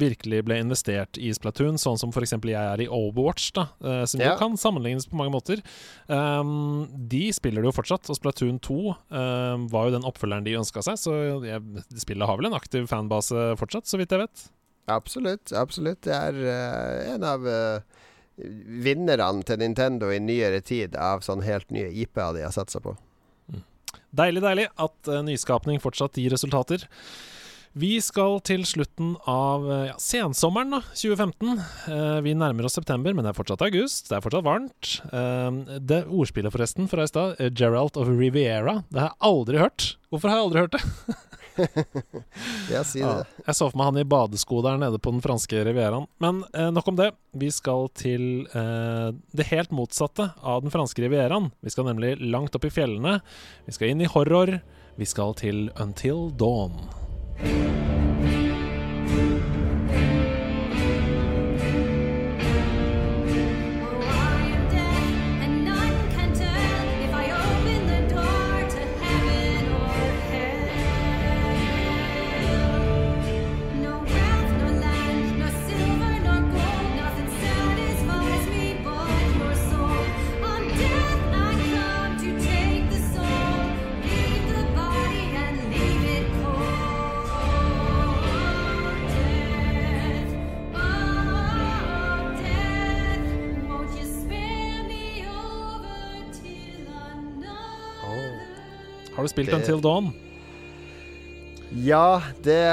[SPEAKER 1] virkelig ble investert i Splatoon, sånn som f.eks. jeg er i Overwatch, da, uh, som ja. jo kan sammenlignes på mange måter, um, de spiller det jo fortsatt. Og Splatoon 2 um, var jo den oppfølgeren de ønska seg, så jeg, spillet har vel en aktiv fanbase fortsatt, så vidt jeg vet.
[SPEAKER 2] Absolutt. Absolutt. Det er uh, en av uh, vinnerne til Nintendo i nyere tid av sånn helt nye IP-er de har satsa på.
[SPEAKER 1] Deilig, deilig at uh, nyskapning fortsatt gir resultater. Vi skal til slutten av uh, ja, sensommeren da, 2015. Uh, eh, vi nærmer oss september, men det er fortsatt august. Det er fortsatt varmt. det ordspillet, forresten, fra i stad, Geralt of Riviera, det har jeg aldri hørt. Hvorfor har jeg aldri hørt det? *laughs* *laughs*
[SPEAKER 2] ja, det.
[SPEAKER 1] Jeg så for meg han i badesko der nede på den franske rivieraen. Men eh, nok om det. Vi skal til eh, det helt motsatte av den franske rivieraen. Vi skal nemlig langt opp i fjellene. Vi skal inn i horror. Vi skal til Until Dawn. Du spilt det... Until Dawn?
[SPEAKER 2] Ja, det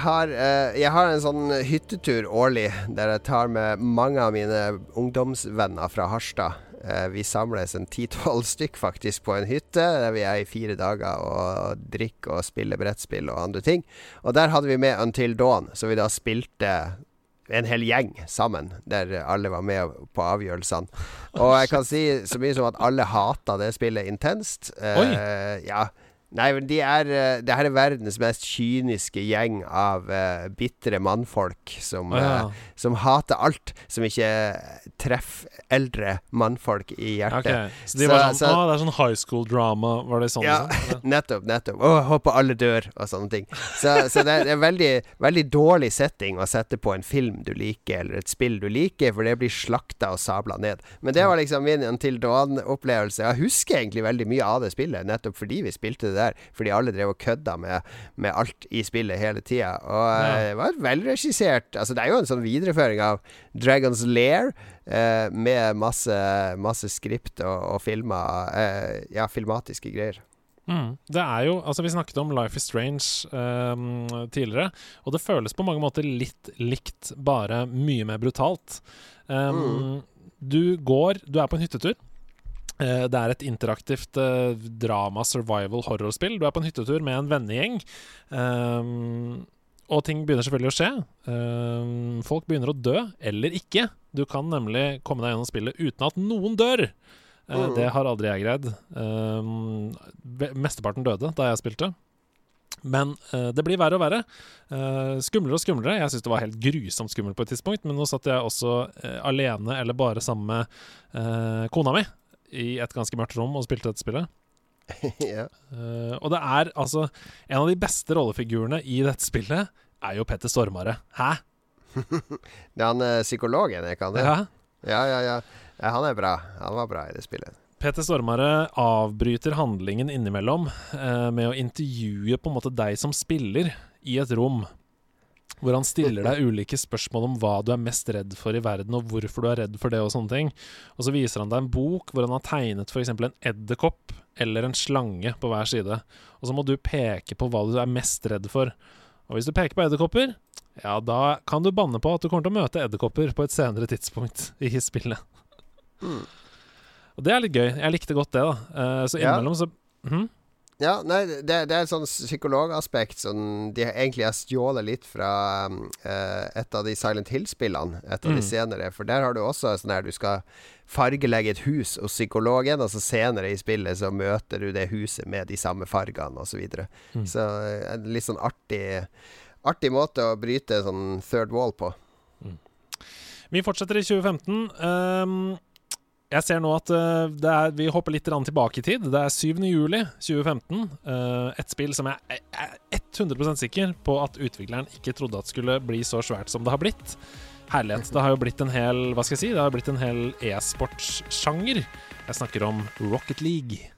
[SPEAKER 2] har uh, Jeg har en sånn hyttetur årlig der jeg tar med mange av mine ungdomsvenner fra Harstad. Uh, vi samles en ti-tolv *laughs* stykk faktisk på en hytte der vi er i fire dager og drikker og spiller brettspill og andre ting. Og der hadde vi med Until Dawn, så vi da spilte en hel gjeng sammen, der alle var med på avgjørelsene. Og jeg kan si så mye som at alle hata det spillet intenst. Uh, ja Nei, men de er uh, Det her er verdens mest kyniske gjeng av uh, bitre mannfolk som, oh, ja. uh, som hater alt som ikke treffer eldre mannfolk i hjertet.
[SPEAKER 1] Okay. Så de så, var sånn så, Å, det er sånn high school drama, var det sånn?
[SPEAKER 2] Ja, liksom? *laughs* nettopp, nettopp. Å, håper alle dør, og sånne ting. Så, så det er en veldig, veldig dårlig setting å sette på en film du liker, eller et spill du liker, for det blir slakta og sabla ned. Men det var liksom min Until Dawn-opplevelse. Jeg husker egentlig veldig mye av det spillet, nettopp fordi vi spilte det der, fordi alle drev og kødda med, med alt i spillet hele tida. Og ja. Eh, det var velregissert Altså, det er jo en sånn videreføring av Dragons Lair. Eh, med masse, masse skript og, og filmer eh, Ja, filmatiske greier.
[SPEAKER 1] Mm. Det er jo Altså, vi snakket om Life is Strange um, tidligere, og det føles på mange måter litt likt, bare mye mer brutalt. Um, mm. Du går Du er på en hyttetur. Uh, det er et interaktivt uh, drama, survival, horrorspill. Du er på en hyttetur med en vennegjeng. Um, og ting begynner selvfølgelig å skje. Um, folk begynner å dø, eller ikke. Du kan nemlig komme deg gjennom spillet uten at noen dør. Uh. Det har aldri jeg greid. Um, mesteparten døde da jeg spilte. Men uh, det blir verre og verre. skumlere og skumlere. Jeg syns det var helt grusomt skummelt på et tidspunkt, men nå satt jeg også alene eller bare sammen med kona mi i et ganske mørkt rom og spilte dette spillet. *laughs*
[SPEAKER 2] ja.
[SPEAKER 1] uh, og det er altså En av de beste rollefigurene i dette spillet er jo Petter Stormare. Hæ? *laughs*
[SPEAKER 2] Det er han eh, psykologen, er ikke han det?
[SPEAKER 1] Ja.
[SPEAKER 2] Ja, ja, ja. ja. Han er bra. Han var bra i det spillet.
[SPEAKER 1] Peter Stormare avbryter handlingen innimellom eh, med å intervjue på en måte deg som spiller i et rom. Hvor han stiller deg ulike spørsmål om hva du er mest redd for i verden, og hvorfor du er redd for det, og sånne ting. Og så viser han deg en bok hvor han har tegnet f.eks. en edderkopp eller en slange på hver side. Og så må du peke på hva du er mest redd for. Og hvis du peker på edderkopper, ja, da kan du banne på at du kommer til å møte edderkopper på et senere tidspunkt *laughs* i spillet.
[SPEAKER 2] Mm.
[SPEAKER 1] Og det er litt gøy. Jeg likte godt det, da. Eh, så innimellom så Mhm.
[SPEAKER 2] Ja, nei, det, det er et sånn psykologaspekt som de egentlig har stjålet litt fra um, et av de Silent Hill-spillene. Et av
[SPEAKER 1] Mm.
[SPEAKER 2] de senere. For der har du også sånn her du skal fargelegge et hus hos psykologen, og så senere i spillet så møter du det huset med de samme fargene, osv. Så, videre.
[SPEAKER 1] Mm.
[SPEAKER 2] så eh, en litt sånn artig Artig måte å bryte sånn third wall på.
[SPEAKER 1] Vi fortsetter i 2015. Ehm, jeg ser nå at eh, er, vi hopper litt tilbake i tid. Det er 7. juli 2015. Eh, et spill som jeg er 100% sikker på at utvikleren ikke trodde at skulle bli så svært som det har blitt. Herlighet. Det har jo blitt en hel Hva skal jeg si? Det har blitt en hel e-sportsjanger. Jeg snakker om Rocket League.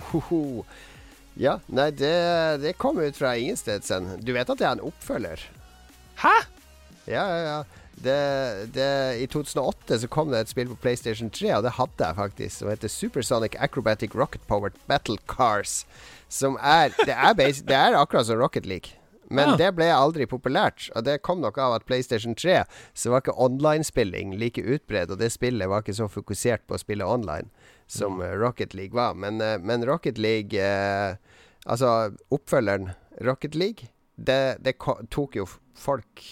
[SPEAKER 2] Oh, ho, ho. Ja, nei, det, det kom ut fra ingenstedsen. Du vet at det er en oppfølger?
[SPEAKER 1] Hæ?!
[SPEAKER 2] Ja, ja, ja. Det, det, I 2008 så kom det et spill på PlayStation 3, og det hadde jeg faktisk, som heter Supersonic Acrobatic Rocket Powered Battle Cars. Som er Det er, basi- det er akkurat som Rocket League. Men
[SPEAKER 1] Ja.
[SPEAKER 2] det ble aldri populært, og det kom nok av at PlayStation 3 så var ikke online-spilling like utbredt, og det spillet var ikke så fokusert på å spille online som eh, Rocket League var. Men, eh, men Rocket League eh, Altså, oppfølgeren Rocket League, det, det tok jo folk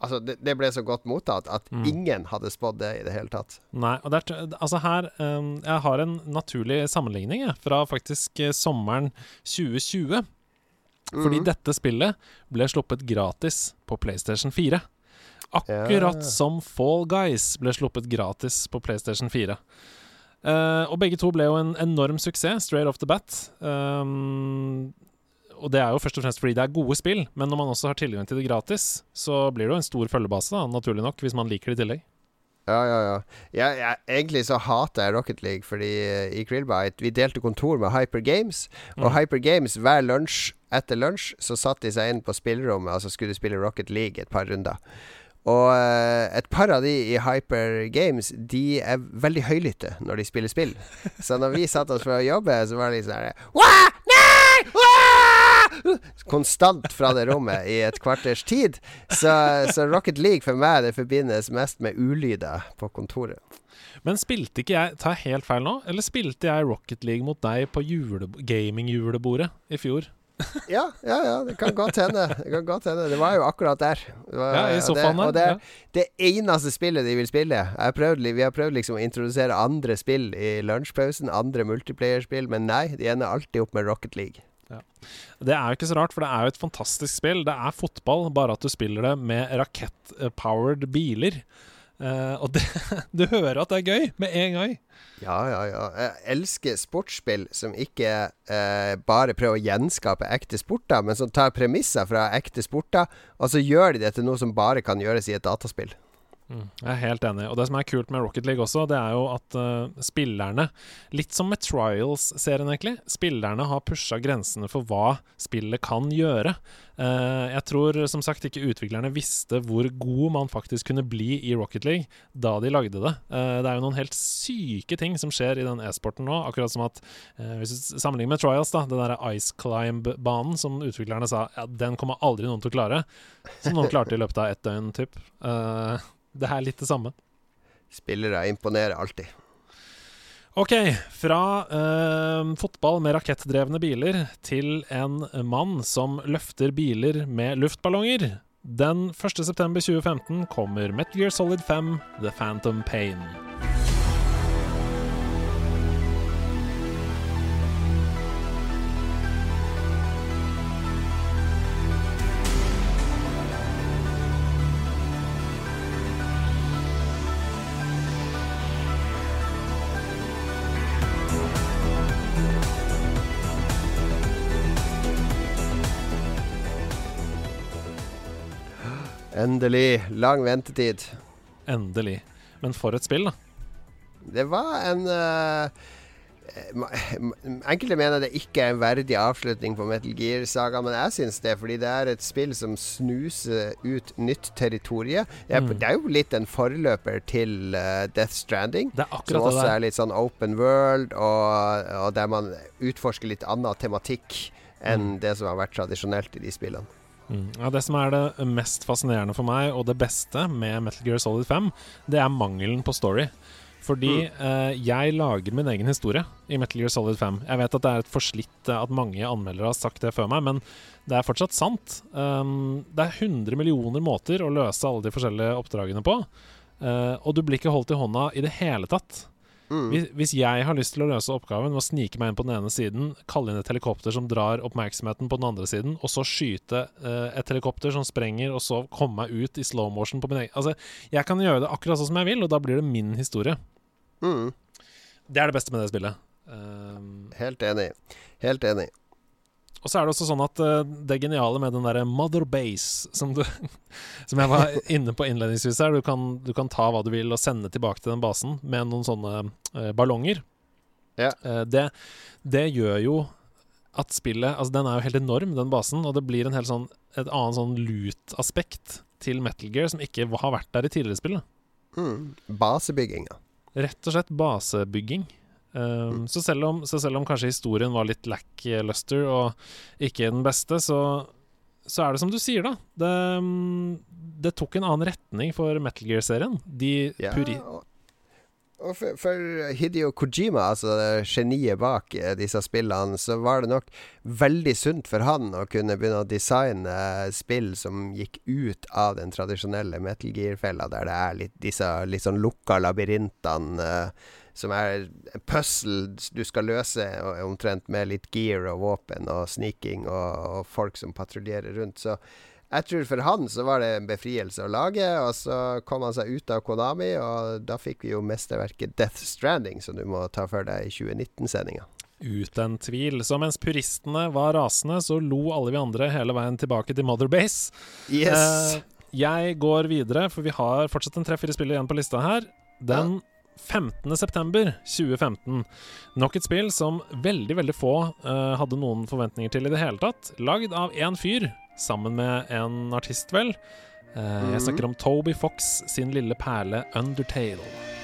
[SPEAKER 2] Altså, det, det ble så godt mottatt at
[SPEAKER 1] Mm.
[SPEAKER 2] ingen hadde spådd det i det hele tatt.
[SPEAKER 1] Nei, og det er, altså her um, Jeg har en naturlig sammenligning jeg, fra faktisk eh, sommeren 2020. Fordi
[SPEAKER 2] Mhm.
[SPEAKER 1] dette spillet ble sluppet gratis på PlayStation 4. Akkurat
[SPEAKER 2] Ja.
[SPEAKER 1] som Fall Guys ble sluppet gratis på PlayStation 4. Eh, og begge to ble jo en enorm suksess, straight off the bat. Um, og det er jo først og fremst fordi det er gode spill, men når man også har tilgang til det gratis, så blir det jo en stor følgebase, da, naturlig nok, hvis man liker det i tillegg.
[SPEAKER 2] Ja, ja, ja. Jeg, jeg, egentlig så hater jeg Rocket League, fordi uh, i Krillbite Vi delte kontor med Hyper Games, og
[SPEAKER 1] Mm.
[SPEAKER 2] Hyper Games hver lunsj etter lunsj så satte de seg inn på spillerommet, og så skulle de spille Rocket League et par runder. Og eh, et par av de i Hyper Games De er veldig høylytte når de spiller spill. Så når vi satte oss for å jobbe, så var det sånn Nei! Wah!» Konstant fra det rommet i et kvarters tid. Så, så Rocket League for meg Det forbindes mest med ulyder på kontoret.
[SPEAKER 1] Men spilte ikke jeg Tar jeg helt feil nå? Eller spilte jeg Rocket League mot deg på jule, gaming-julebordet i fjor? *laughs*
[SPEAKER 2] Ja, ja, ja, det kan godt hende. Det kan godt hende. Det var jo akkurat der. Det var,
[SPEAKER 1] Ja, i
[SPEAKER 2] og
[SPEAKER 1] sofaen
[SPEAKER 2] det, og
[SPEAKER 1] der.
[SPEAKER 2] det, det eneste spillet de vil spille. Prøvd, vi har prøvd liksom å introdusere andre spill i lunsjpausen, andre multiplayerspill, men nei, de ender alltid opp med Rocket League.
[SPEAKER 1] Det er jo ikke så rart, for det er jo et fantastisk spill. Det er fotball, bare at du spiller det med rakett-powered biler. Eh, og det, *laughs* du hører at det er gøy med en gang.
[SPEAKER 2] Ja, ja, ja. Jeg elsker sportsspill som ikke uh, bare prøver å gjenskape ekte sporter, men som tar premisser fra ekte sporter, og så gjør de det til noe som bare kan gjøres i et dataspill.
[SPEAKER 1] Jeg er helt enig. Og det som er kult med Rocket League også, det er jo at uh, spillerne, litt som med Trials-serien egentlig, spillerne har pusha grensene for hva spillet kan gjøre. Uh, jeg tror som sagt ikke utviklerne visste hvor god man faktisk kunne bli i Rocket League da de lagde det. Uh, det er jo noen helt syke ting som skjer i den e-sporten nå. Akkurat som at hvis du sammenligner med Trials, da, den der Ice Climb-banen som utviklerne sa ja, den kommer aldri noen til å klare, som noen klarte i løpet av ett døgn, typ. Eh, det er litt det samme.
[SPEAKER 2] Spillere imponerer alltid.
[SPEAKER 1] Ok, fra uh, fotball med rakettdrevne biler til en mann som løfter biler med luftballonger. Den 1.9.2015 kommer Metal Gear Solid 5 The Phantom Pain.
[SPEAKER 2] Endelig. Lang ventetid.
[SPEAKER 1] Endelig. Men for et spill, da.
[SPEAKER 2] Det var en uh, Enkelte mener det ikke er en verdig avslutning på Metal Gear-saga, men jeg syns det, fordi det er et spill som snuser ut nytt territorie. Det mm. det er jo litt en forløper til uh, Death Stranding, som også er litt sånn open world, og, og der man utforsker litt annen tematikk enn mm. det som har vært tradisjonelt i de spillene.
[SPEAKER 1] Mm. Ja, det som er det mest fascinerende for meg, og det beste med Metal Gear Solid 5, det er mangelen på story. Fordi mm. eh, jeg lager min egen historie i Metal Gear Solid 5. Jeg vet at det er et forslitt eh, at mange anmeldere har sagt det før meg, men det er fortsatt sant. Um, det er 100 millioner måter å løse alle de forskjellige oppdragene på. Uh, og du blir ikke holdt i hånda i det hele tatt. Mm. Hvis, hvis, jeg har lyst til å løse oppgaven ved å snike meg inn på den ene siden, kalle inn et helikopter som drar oppmerksomheten på den andre siden, og så skyte uh, et helikopter som sprenger, og så komme meg ut i slow motion på min egen Altså, jeg kan gjøre det akkurat sånn som jeg vil, og da blir det min historie. Mm. Det er det beste med det spillet.
[SPEAKER 2] Um, Helt enig. Helt enig.
[SPEAKER 1] Og så er det også sånn at uh, det geniale med den derre mother base, som, du, *laughs* som jeg var inne på innledningsvis her du kan, du kan, ta hva du vil og sende tilbake til den basen med noen sånne uh, ballonger.
[SPEAKER 2] Ja.
[SPEAKER 1] Uh, det, det, gjør jo at spillet Altså, den er jo helt enorm, den basen, og det blir en helt sånn, et annet sånn loot-aspekt til Metal Gear som ikke har vært der i tidligere spill.
[SPEAKER 2] Mm. Basebygginga.
[SPEAKER 1] Rett og slett basebygging. Um, så, selv om, så, selv om, kanskje historien var litt lackluster og ikke den beste, så, så er det som du sier, da. Det, det tok en annen retning for Metal Gear-serien. De
[SPEAKER 2] ja, og, og for, for, Hidio Kojima, altså geniet bak eh, disse spillene, så var det nok veldig sunt for han å kunne begynne å designe spill som gikk ut av den tradisjonelle Metal Gear-fella, der det er litt, disse litt sånn lukka labyrintene. Uh, som er en puzzle du skal løse omtrent med litt gear og våpen og sniking og, og folk som patruljerer rundt. Så jeg tror for han så var det en befrielse å lage, og så kom han seg ut av Konami, og da fikk vi jo mesterverket Death Stranding, som du må ta for deg i 2019-sendinga.
[SPEAKER 1] Uten tvil. Så mens puristene var rasende, så lo alle vi andre hele veien tilbake til Mother Base.
[SPEAKER 2] Yes. Eh,
[SPEAKER 1] jeg går videre, for vi har fortsatt en tre-fire spillere igjen på lista her. Den ja. 15.9.2015. Nok et spill som veldig, veldig få uh, hadde noen forventninger til i det hele tatt. Lagd av én fyr, sammen med en artist, vel. Uh, mm. Jeg snakker om Toby Fox sin lille perle Undertale.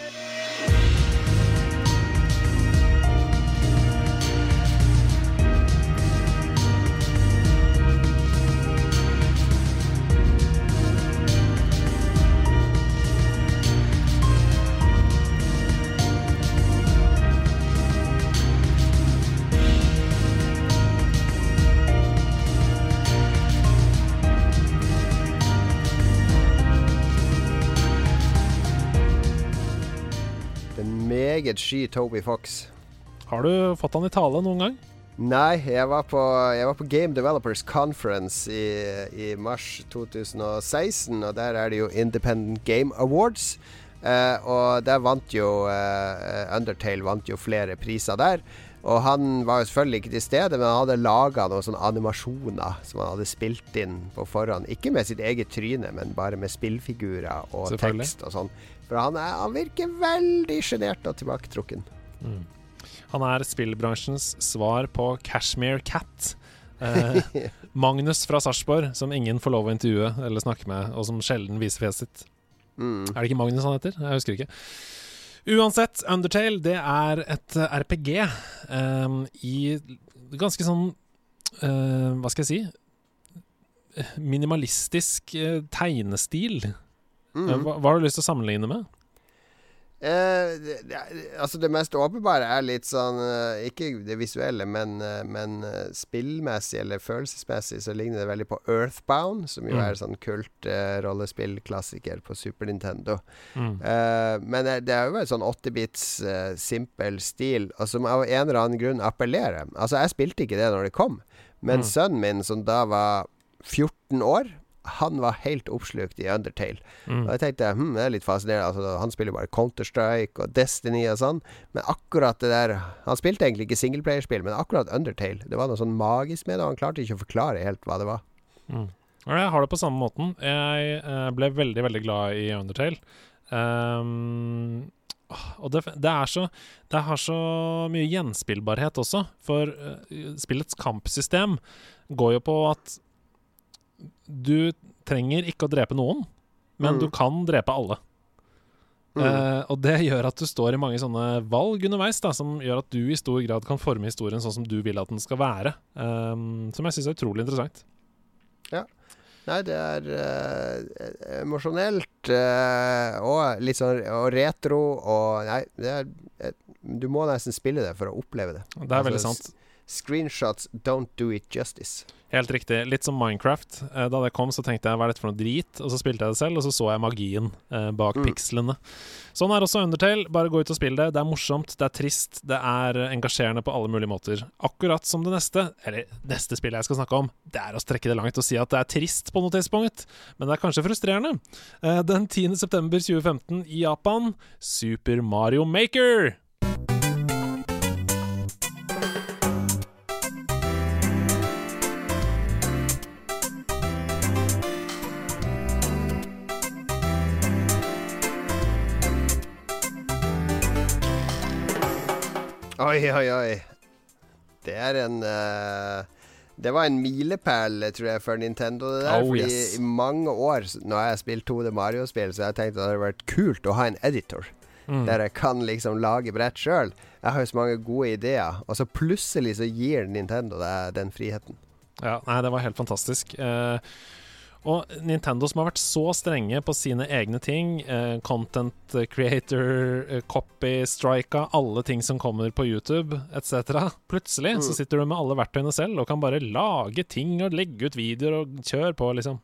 [SPEAKER 2] Meget sky Toby Fox.
[SPEAKER 1] Har du fått han i tale noen gang?
[SPEAKER 2] Nei, jeg var på, jeg var på Game Developers Conference i, i, mars 2016, og der er det jo Independent Game Awards. Uh, og der vant jo uh, Undertale vant jo flere priser der. Og han var jo selvfølgelig ikke til stede, men han hadde laga noen sånne animasjoner som han hadde spilt inn på forhånd. Ikke med sitt eget tryne, men bare med spillfigurer og tekst og sånn. For han, er, han virker veldig sjenert og tilbaketrukken. Mm.
[SPEAKER 1] Han er spillbransjens svar på Cashmere Cat. Eh, *laughs* Magnus fra Sarpsborg, som ingen får lov å intervjue eller snakke med, og som sjelden viser fjeset sitt. Mm. Er det ikke Magnus han heter? Jeg husker ikke. Uansett, Undertale det er et RPG um, ehm, i ganske sånn eh, Hva skal jeg si Minimalistisk uh, tegnestil. Mm. Hva, hva, har du lyst til å sammenligne med?
[SPEAKER 2] Eh, det, altså det mest åpenbare er litt sånn uh, Ikke det visuelle, men, uh, men spillmessig eller følelsesmessig så ligner det veldig på Earthbound, som jo mm. er sånn kult rollespillklassiker på Super Nintendo. Mm. men det er jo en sånn 8-bits simpel stil, og som av en eller annen grunn appellerer. Altså, jeg spilte ikke det når det kom, men mm. sønnen min, som da var 14 år han var helt oppslukt i Undertale. Mm. Og jeg tenkte hm, det er litt fascinerende. Altså, han spiller bare Counter-Strike og Destiny og sånn. Men akkurat det der Han spilte egentlig ikke singleplayerspill, men akkurat Undertale Det var noe sånn magisk med det, og han klarte ikke å forklare helt hva det var.
[SPEAKER 1] Mm. Jeg har det på samme måten. Jeg eh, ble veldig, veldig glad i Undertale. Um, og det, det, er så Det har så mye gjenspillbarhet også, for uh, spillets kampsystem går jo på at du trenger ikke å drepe noen, men mm. du kan drepe alle. Mm. Uh, og det gjør at du står i mange sånne valg underveis, da, som gjør at du i stor grad kan forme historien sånn som du vil at den skal være. Um, som jeg syns er utrolig interessant.
[SPEAKER 2] Ja. Nei, det er uh, emosjonelt uh, og litt sånn og retro og Nei, det er Du må nesten spille det for å oppleve det.
[SPEAKER 1] Det er altså, veldig sant.
[SPEAKER 2] Screenshots don't do it justice.
[SPEAKER 1] Helt riktig. Litt som Minecraft. Eh, da det kom, så tenkte jeg hva er dette for noe drit? Og så spilte jeg det selv, og så så jeg magien eh, bak mm. pikslene. Sånn er også Undertale. Bare gå ut og spill det. Det er morsomt, det er trist, det er engasjerende på alle mulige måter. Akkurat som det neste, eller neste spillet jeg skal snakke om, det er å strekke det langt og si at det er trist på noe tidspunkt, men det er kanskje frustrerende. Eh, den 10.9.2015 i Japan, Super Mario Maker.
[SPEAKER 2] Oi, oi, oi. Det er en uh, Det var en milepæl, tror jeg, for Nintendo. Det der,
[SPEAKER 1] oh,
[SPEAKER 2] fordi
[SPEAKER 1] yes.
[SPEAKER 2] i mange år Når jeg har spilt 2D Mario-spill, så jeg har tenkt at det hadde vært kult å ha en editor. Mm. Der jeg kan liksom lage brett sjøl. Jeg har jo så mange gode ideer. Og så plutselig så gir Nintendo deg den friheten.
[SPEAKER 1] Ja, nei, det var helt fantastisk. Uh, og Nintendo som har vært så strenge på sine egne ting, eh, content creator, eh, copy, strika, alle ting som kommer på YouTube etc. Plutselig mm. så sitter du med alle verktøyene selv og kan bare lage ting og legge ut videoer og kjøre på, liksom.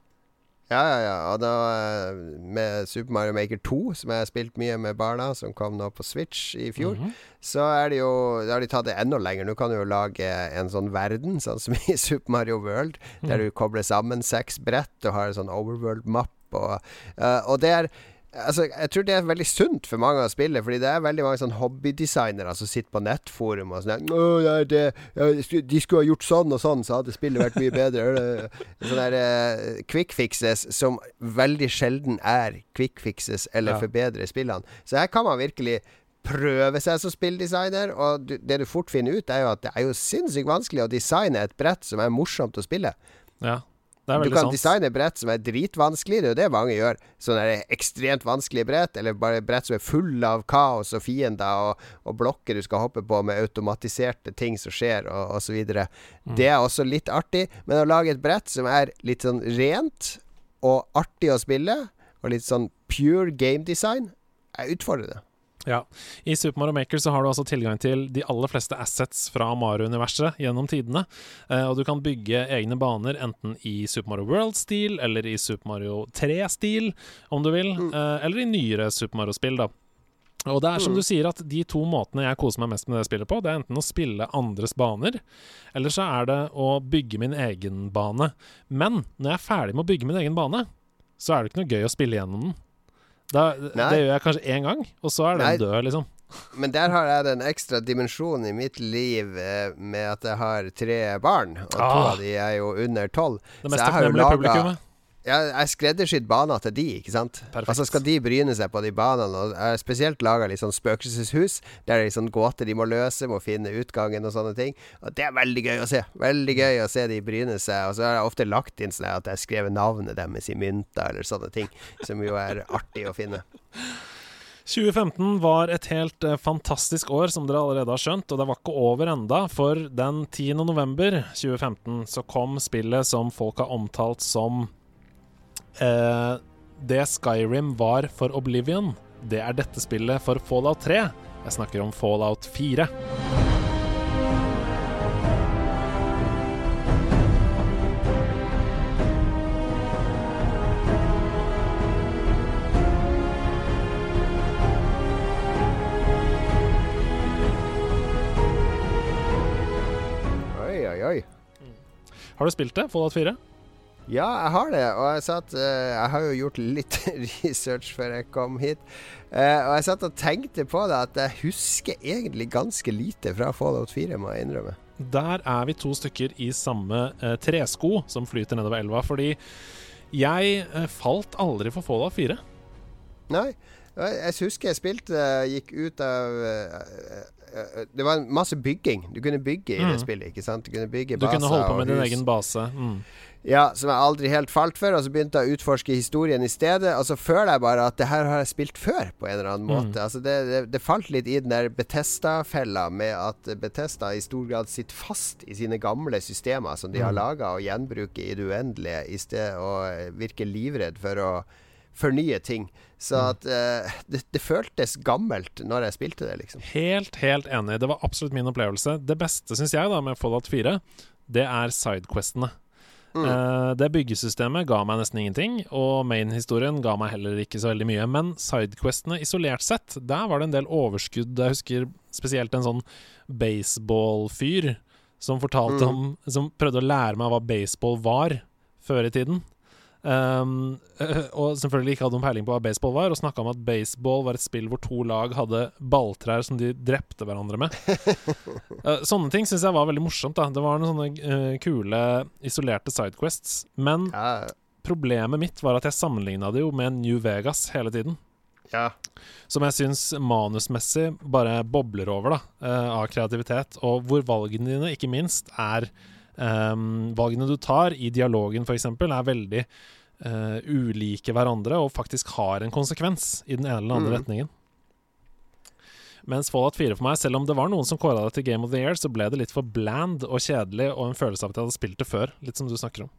[SPEAKER 2] Ja, ja, ja. Og da eh, med Super Mario Maker 2, som jeg har spilt mye med barna, som kom nå på Switch i fjor, mm -hmm. så er det jo Da har de tatt det enda lenger. Nå kan du jo lage en sånn verden, sånn som i *laughs* Super Mario World, der mm. du kobler sammen seks brett og har en sånn overworld-mapp. Og, uh, og det er Altså, jeg tror det er veldig sunt for mange å spille, fordi det er veldig mange sånn hobbydesignere som sitter på nettforum og sånn det, De skulle ha gjort sånn og sånn, så hadde spillet vært mye bedre. Sånne der uh, quick fixes som veldig sjelden er quick fixes eller ja. forbedrer spillene. Så her kan man virkelig prøve seg som spilldesigner, og du, det du fort finner ut, er jo at det er jo sinnssykt vanskelig å designe et brett som er morsomt å spille.
[SPEAKER 1] Ja
[SPEAKER 2] du kan sant. designe brett som er dritvanskelig, det er jo det mange gjør. Sånne ekstremt vanskelige brett, eller bare brett som er fulle av kaos og fiender og, og, blokker du skal hoppe på med automatiserte ting som skjer, og osv. Mm. Det er også litt artig, men å lage et brett som er litt sånn rent og artig å spille, og litt sånn pure game design, er utfordrende.
[SPEAKER 1] Ja. I Super Mario Maker så har du altså tilgang til de aller fleste assets fra Mario-universet gjennom tidene. Eh, og du kan bygge egne baner enten i Super Mario World-stil eller i Super Mario 3-stil, om du vil. Mm. Eh, eller i nyere Super Mario-spill, da. Og det er som mm. du sier, at de to måtene jeg koser meg mest med det spillet på, det er enten å spille andres baner, eller så er det å bygge min egen bane. Men når jeg er ferdig med å bygge min egen bane, så er det ikke noe gøy å spille gjennom den. Da, det gjør jeg kanskje én gang, og så er den Nei. død, liksom.
[SPEAKER 2] Men der har jeg den ekstra dimensjonen i mitt liv eh, med at jeg har tre barn, og ah. to av de er jo under tolv.
[SPEAKER 1] Det mest takknemlige publikummet.
[SPEAKER 2] Ja, jeg skreddersydd baner til de, ikke sant. Perfekt. Altså Skal de bryne seg på de banene. Og jeg har spesielt laga litt sånn spøkelseshus, der det er litt sånn gåter de må løse, må finne utgangen og sånne ting. Og det er veldig gøy å se. Veldig gøy å se de bryne seg. Og så har jeg ofte lagt inn sånn at jeg har skrevet navnet deres i mynter eller sånne ting, som jo er artig å finne.
[SPEAKER 1] 2015 var et helt uh, fantastisk år, som dere allerede har skjønt, og det var ikke over enda, for den 10. november 2015 så kom spillet som folk har omtalt som Eh, det Skyrim var for Oblivion, det er dette spillet for Fallout 3. Jeg snakker om Fallout 4.
[SPEAKER 2] Oi, oi, oi.
[SPEAKER 1] Har du spilt det, Fallout 4?
[SPEAKER 2] Ja, jeg har det. Og jeg satt uh, Jeg har jo gjort litt *laughs* research før jeg kom hit. Uh, og jeg satt og tenkte på det at jeg husker egentlig ganske lite fra Fallout 4, må jeg innrømme.
[SPEAKER 1] der er vi to stykker i samme eh, tresko som flyter nedover elva. Fordi jeg eh, falt aldri for Fallout 4.
[SPEAKER 2] Nei. Jeg husker jeg spilte Gikk ut av Det var masse bygging. Du kunne bygge i det
[SPEAKER 1] Mm.
[SPEAKER 2] spillet, ikke sant? Du kunne bygge
[SPEAKER 1] Du kunne holde på med din egen base. Mm.
[SPEAKER 2] Ja, som jeg aldri helt falt for. Og så begynte jeg å utforske historien i stedet. Og så føler jeg bare at det her har jeg spilt før, på en eller annen
[SPEAKER 1] Mm.
[SPEAKER 2] måte. Altså det, det, det falt litt i den der Betesta-fella med at Betesta i stor grad sitter fast i sine gamle systemer som de har
[SPEAKER 1] Mm.
[SPEAKER 2] laga, og gjenbruker i det uendelige, i stedet og virker livredd for å fornye ting. Så
[SPEAKER 1] Mm.
[SPEAKER 2] at uh, det, det føltes gammelt når jeg spilte det, liksom.
[SPEAKER 1] Helt, helt enig. Det var absolutt min opplevelse. Det beste, syns jeg, da med Fallout 4, det er sidequestene.
[SPEAKER 2] Mm.
[SPEAKER 1] Uh, det byggesystemet ga meg nesten ingenting, og main-historien ga meg heller ikke så veldig mye. Men sidequestene isolert sett, der var det en del overskudd. Jeg husker spesielt en sånn baseball-fyr som fortalte
[SPEAKER 2] Mm.
[SPEAKER 1] om Som prøvde å lære meg hva baseball var før i tiden. Um, *laughs* og selvfølgelig ikke hadde noen peiling på hva baseball var, og snakka om at baseball var et spill hvor to lag hadde balltrær som de drepte hverandre med. uh, *laughs* sånne ting syns jeg var veldig morsomt. da Det var noen sånne uh, kule, isolerte sidequests. Men
[SPEAKER 2] Ja,
[SPEAKER 1] problemet mitt var at jeg sammenligna det jo med New Vegas hele tiden.
[SPEAKER 2] ja.
[SPEAKER 1] Som jeg syns manusmessig bare bobler over da uh, av kreativitet. Og hvor valgene dine, ikke minst, er ehm, Valgene du tar i dialogen, f.eks., er veldig uh, ulike hverandre og faktisk har en konsekvens i den ene eller andre
[SPEAKER 2] mm.
[SPEAKER 1] retningen. Mens Fallout 4 for meg, selv om det var noen som kåra det til Game of the Year, så ble det litt for bland og kjedelig og en følelse av at jeg hadde spilt det før. Litt som du snakker om.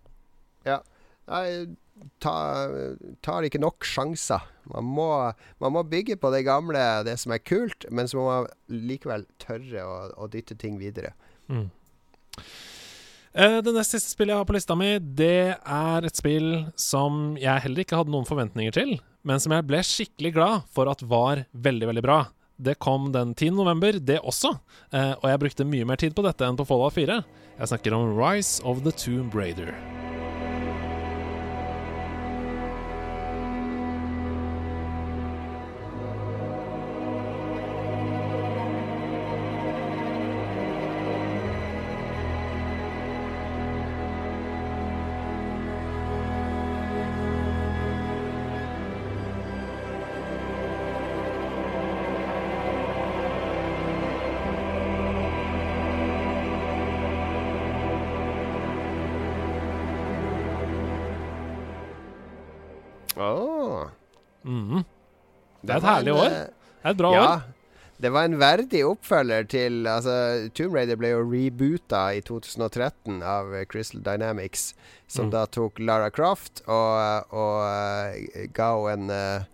[SPEAKER 2] Nei, ta, tar ikke nok sjanser. Man må, man må bygge på det gamle, det som er kult, men så må man likevel tørre å, å dytte ting videre.
[SPEAKER 1] Mm. Eh, Det nest siste spillet jeg har på lista mi, det er et spill som jeg heller ikke hadde noen forventninger til, men som jeg ble skikkelig glad for at var veldig, veldig bra. Det kom den 10. november, det også, eh, og jeg brukte mye mer tid på dette enn på Fallout 4. Jeg snakker om Rise of the Tomb Raider.
[SPEAKER 2] Åh,
[SPEAKER 1] -hmm. Det er et herlig år.
[SPEAKER 2] eh,
[SPEAKER 1] Det er et bra
[SPEAKER 2] ja,
[SPEAKER 1] år.
[SPEAKER 2] det var en verdig oppfølger til Altså, Tomb Raider ble jo reboota i 2013 av eh, Crystal Dynamics, som
[SPEAKER 1] Mm.
[SPEAKER 2] da tok Lara Croft og, og eh, ga henne en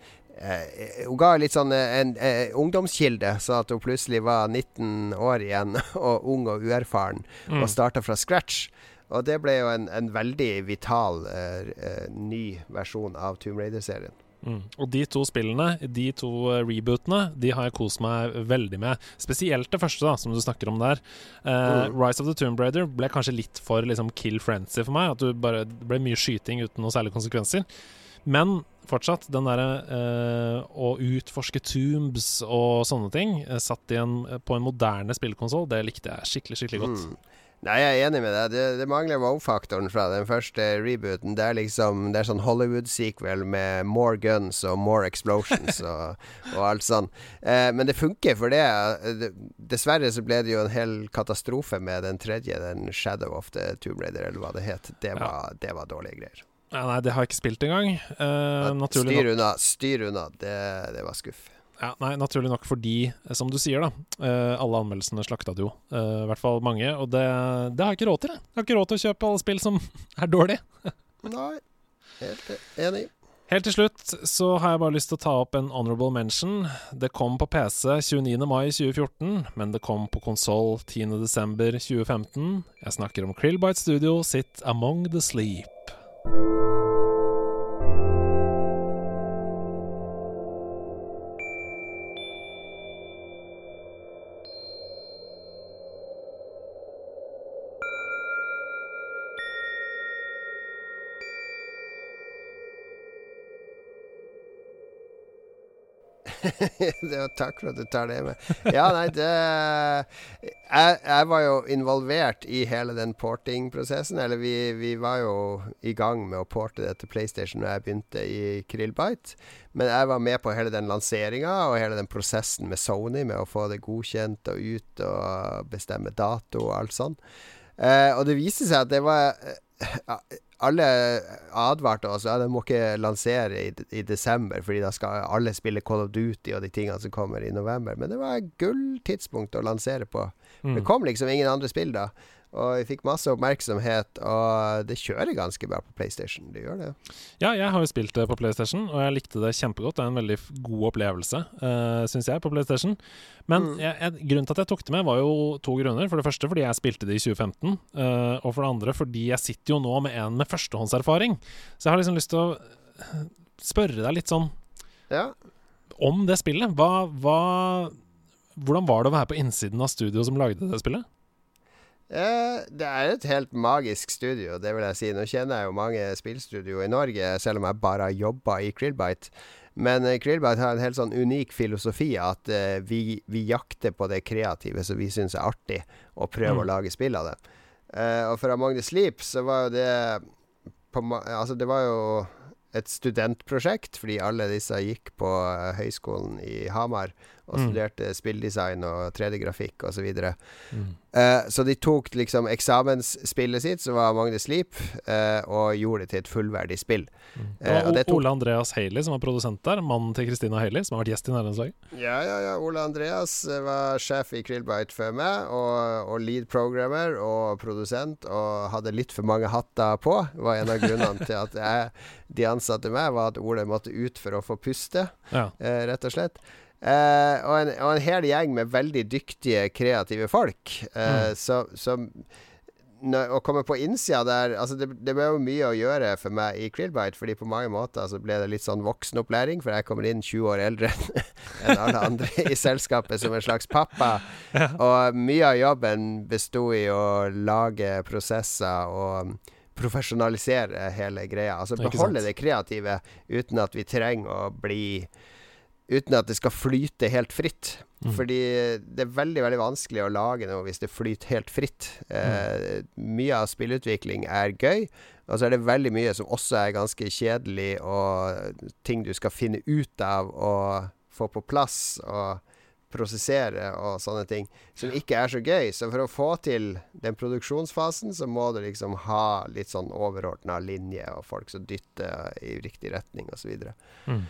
[SPEAKER 2] eh, Hun ga litt sånn uh, en uh, ungdomskilde, så at hun plutselig var 19 år igjen *laughs* og ung og uerfaren,
[SPEAKER 1] Mm.
[SPEAKER 2] og starta fra scratch. Og det ble jo en, en veldig vital uh, uh, ny versjon av Tomb Raider-serien.
[SPEAKER 1] Mm. Og de to spillene, de to eh, rebootene, de har jeg kost meg veldig med. Spesielt det første, da, som du snakker om der. Uh,
[SPEAKER 2] Mm.
[SPEAKER 1] Rise of the Tomb Raider ble kanskje litt for liksom, kill frenzy for meg. At du bare, det ble mye skyting uten noen særlige konsekvenser. Men fortsatt, den derre eh, å utforske tombs og sånne ting, satt en, på en moderne spillkonsoll, det likte jeg skikkelig, skikkelig godt.
[SPEAKER 2] Mm. Nei, jeg er enig med deg. Det, det mangler wow-faktoren fra den første rebooten. Det er liksom Det er sånn Hollywood-sequel med more guns og more explosions *laughs* og, og alt sånn. Eh, men det funker for det. det. Dessverre så ble det jo en hel katastrofe med den tredje, den Shadow of the Tomb Raider, eller hva det het. Det
[SPEAKER 1] Ja.
[SPEAKER 2] var, det var dårlige greier.
[SPEAKER 1] Ja, nei, det har jeg ikke spilt engang. Eh, naturlig nok.
[SPEAKER 2] styr unna, styr unna. Det, det var skuff.
[SPEAKER 1] Ja, nei, naturlig nok fordi, eh, som du sier, da eh, Alle anmeldelsene slakta det jo. eh, I hvert fall mange. Og det, det har jeg ikke råd til. Jeg. jeg har ikke råd til å kjøpe alle spill som *laughs* er dårlige.
[SPEAKER 2] Nei, helt enig.
[SPEAKER 1] Helt til slutt så har jeg bare lyst til å ta opp en honorable mention. Det kom på PC 29. mai 2014, men det kom på konsoll 10. desember 2015. Jeg snakker om Krillbite Studio sitt Among the Sleep. *laughs*
[SPEAKER 2] Takk for at du tar det med. Ja, nei, det jeg, jeg, var jo involvert i hele den porting-prosessen. Eller vi, vi, var jo i gang med å porte det til PlayStation da jeg begynte i Krillbite. Men jeg var med på hele den lanseringa og hele den prosessen med Sony med å få det godkjent og ut og bestemme dato og alt sånn. Eh, og det viste seg at det var alle advarte oss ja, de må ikke lansere i, i, desember, fordi da skal alle spille Call of Duty og de tingene som kommer i november. Men det var et gulltidspunkt å lansere på. Mm. Det kom liksom ingen andre spill da. Og jeg fikk masse oppmerksomhet, og det kjører ganske bra på PlayStation. Det gjør det.
[SPEAKER 1] Ja, jeg har jo spilt det på PlayStation, og jeg likte det kjempegodt. Det er en veldig god opplevelse, uh, eh, syns jeg, på PlayStation. Men mm. jeg, jeg, grunnen til at jeg tok det med, var jo to grunner. For det første fordi jeg spilte det i 2015, uh, eh, og for det andre fordi jeg sitter jo nå med en med førstehåndserfaring. Så jeg har liksom lyst til å spørre deg litt sånn ja. om det spillet. Hva, hva Hvordan var det å være på innsiden av studioet som lagde det spillet?
[SPEAKER 2] Eh, det er et helt magisk studio, det vil jeg si. Nå kjenner jeg jo mange spillstudio i Norge, selv om jeg bare har jobba i Krillbite. Men uh, Krillbite har en helt sånn unik filosofi at uh, vi, vi, jakter på det kreative som vi syns er artig, og prøver mm. å lage spill av det. Og fra Magne Sleep så var jo det på, Altså, det var jo et studentprosjekt, fordi alle disse gikk på høyskolen i Hamar og mm. studerte spilldesign og 3D-grafikk osv. Så, videre. mm. uh, så de tok liksom eksamensspillet sitt, som var Magne Sleep, uh, og gjorde det til et fullverdig spill.
[SPEAKER 1] Mm. Uh, og, og Ole Andreas Haley, som var produsent der, mannen til Christina Haley, som har vært gjest i Nærlandslaget.
[SPEAKER 2] Ja, ja, ja. Ole Andreas var sjef i Krillbite før meg, og, og, lead programmer og produsent, og hadde litt for mange hatter på. var en av grunnene til at jeg, de ansatte meg, var at Ole måtte ut for å få puste, ja. rett og slett. Uh, og, en, og, en, hel gjeng med veldig dyktige, kreative folk. Uh, mm. Så, så når, å komme på innsida der altså det, det, ble jo mye å gjøre for meg i Krillbite, fordi på mange måter så ble det litt sånn voksenopplæring, for jeg kommer inn 20 år eldre *laughs* enn alle andre i selskapet som en slags pappa. *laughs* Ja. Og mye av jobben besto i å lage prosesser og profesjonalisere hele greia. Altså beholde det kreative uten at vi trenger å bli uten at det skal flyte helt fritt. Mm. Fordi det er veldig veldig vanskelig å lage noe hvis det flyter helt fritt. Eh, mm. Mye av spillutvikling er gøy, og så er det veldig mye som også er ganske kjedelig, og ting du skal finne ut av og få på plass og prosessere og sånne ting, som ikke er så gøy. Så for å få til den produksjonsfasen, så må du liksom ha litt sånn overordna linje, og folk som dytter i riktig retning, osv. Mm.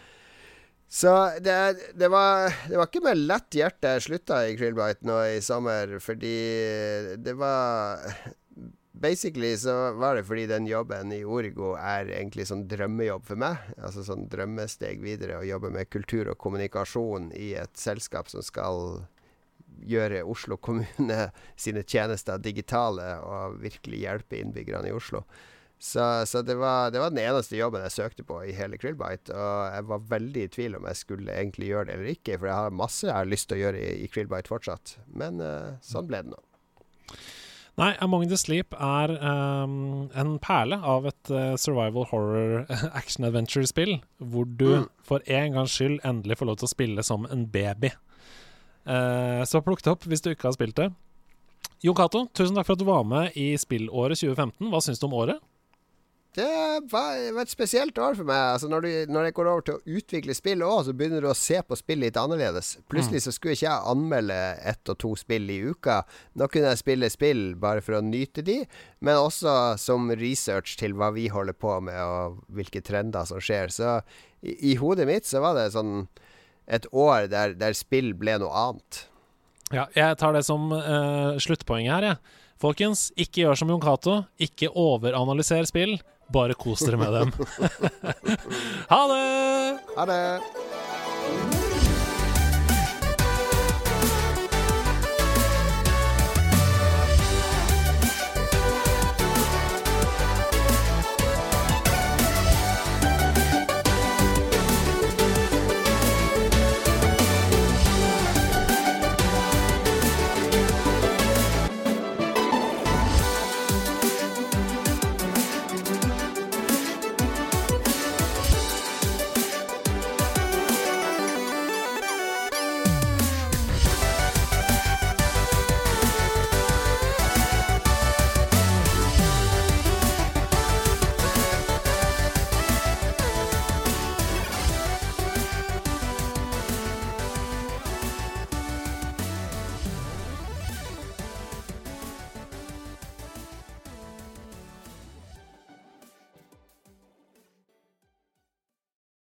[SPEAKER 2] Så det, det, var, det, var, ikke med lett hjerte jeg slutta i Krillbite nå i sommer, fordi det var Basically så var det fordi den jobben i Origo er egentlig sånn drømmejobb for meg. Altså sånn drømmesteg videre å jobbe med kultur og kommunikasjon i et selskap som skal gjøre Oslo kommune *laughs* sine tjenester digitale og virkelig hjelpe innbyggerne i Oslo. Så, så det, var, det, var, den eneste jobben jeg søkte på i hele Krillbite. Og jeg var veldig i tvil om jeg skulle egentlig gjøre det eller ikke, for jeg har masse jeg har lyst til å gjøre i, i Krillbite fortsatt. Men uh, sånn ble det nå.
[SPEAKER 1] Nei, Among the Sleep er um, en perle av et uh, survival horror *laughs* action adventure-spill, hvor du mm. for en gangs skyld endelig får lov til å spille som en baby. Uh, så plukk det opp hvis du ikke har spilt det. Jon Cato, tusen takk for at du var med i spillåret 2015. Hva syns du om året?
[SPEAKER 2] Det var, et spesielt år for meg. Altså når, du, når, jeg går over til å utvikle spill òg, så begynner du å se på spill litt annerledes. Plutselig mm. så skulle ikke jeg anmelde ett og to spill i uka. Nå kunne jeg spille spill bare for å nyte de, men også som research til hva vi holder på med, og hvilke trender som skjer. Så i, i hodet mitt så var det sånn et år der, der spill ble noe annet.
[SPEAKER 1] Ja, jeg tar det som uh, sluttpoenget her, jeg. Ja. Folkens, ikke gjør som Jon Cato. Ikke overanalyser spill. Bare kos dere med dem. *laughs* ha det!
[SPEAKER 2] Ha det.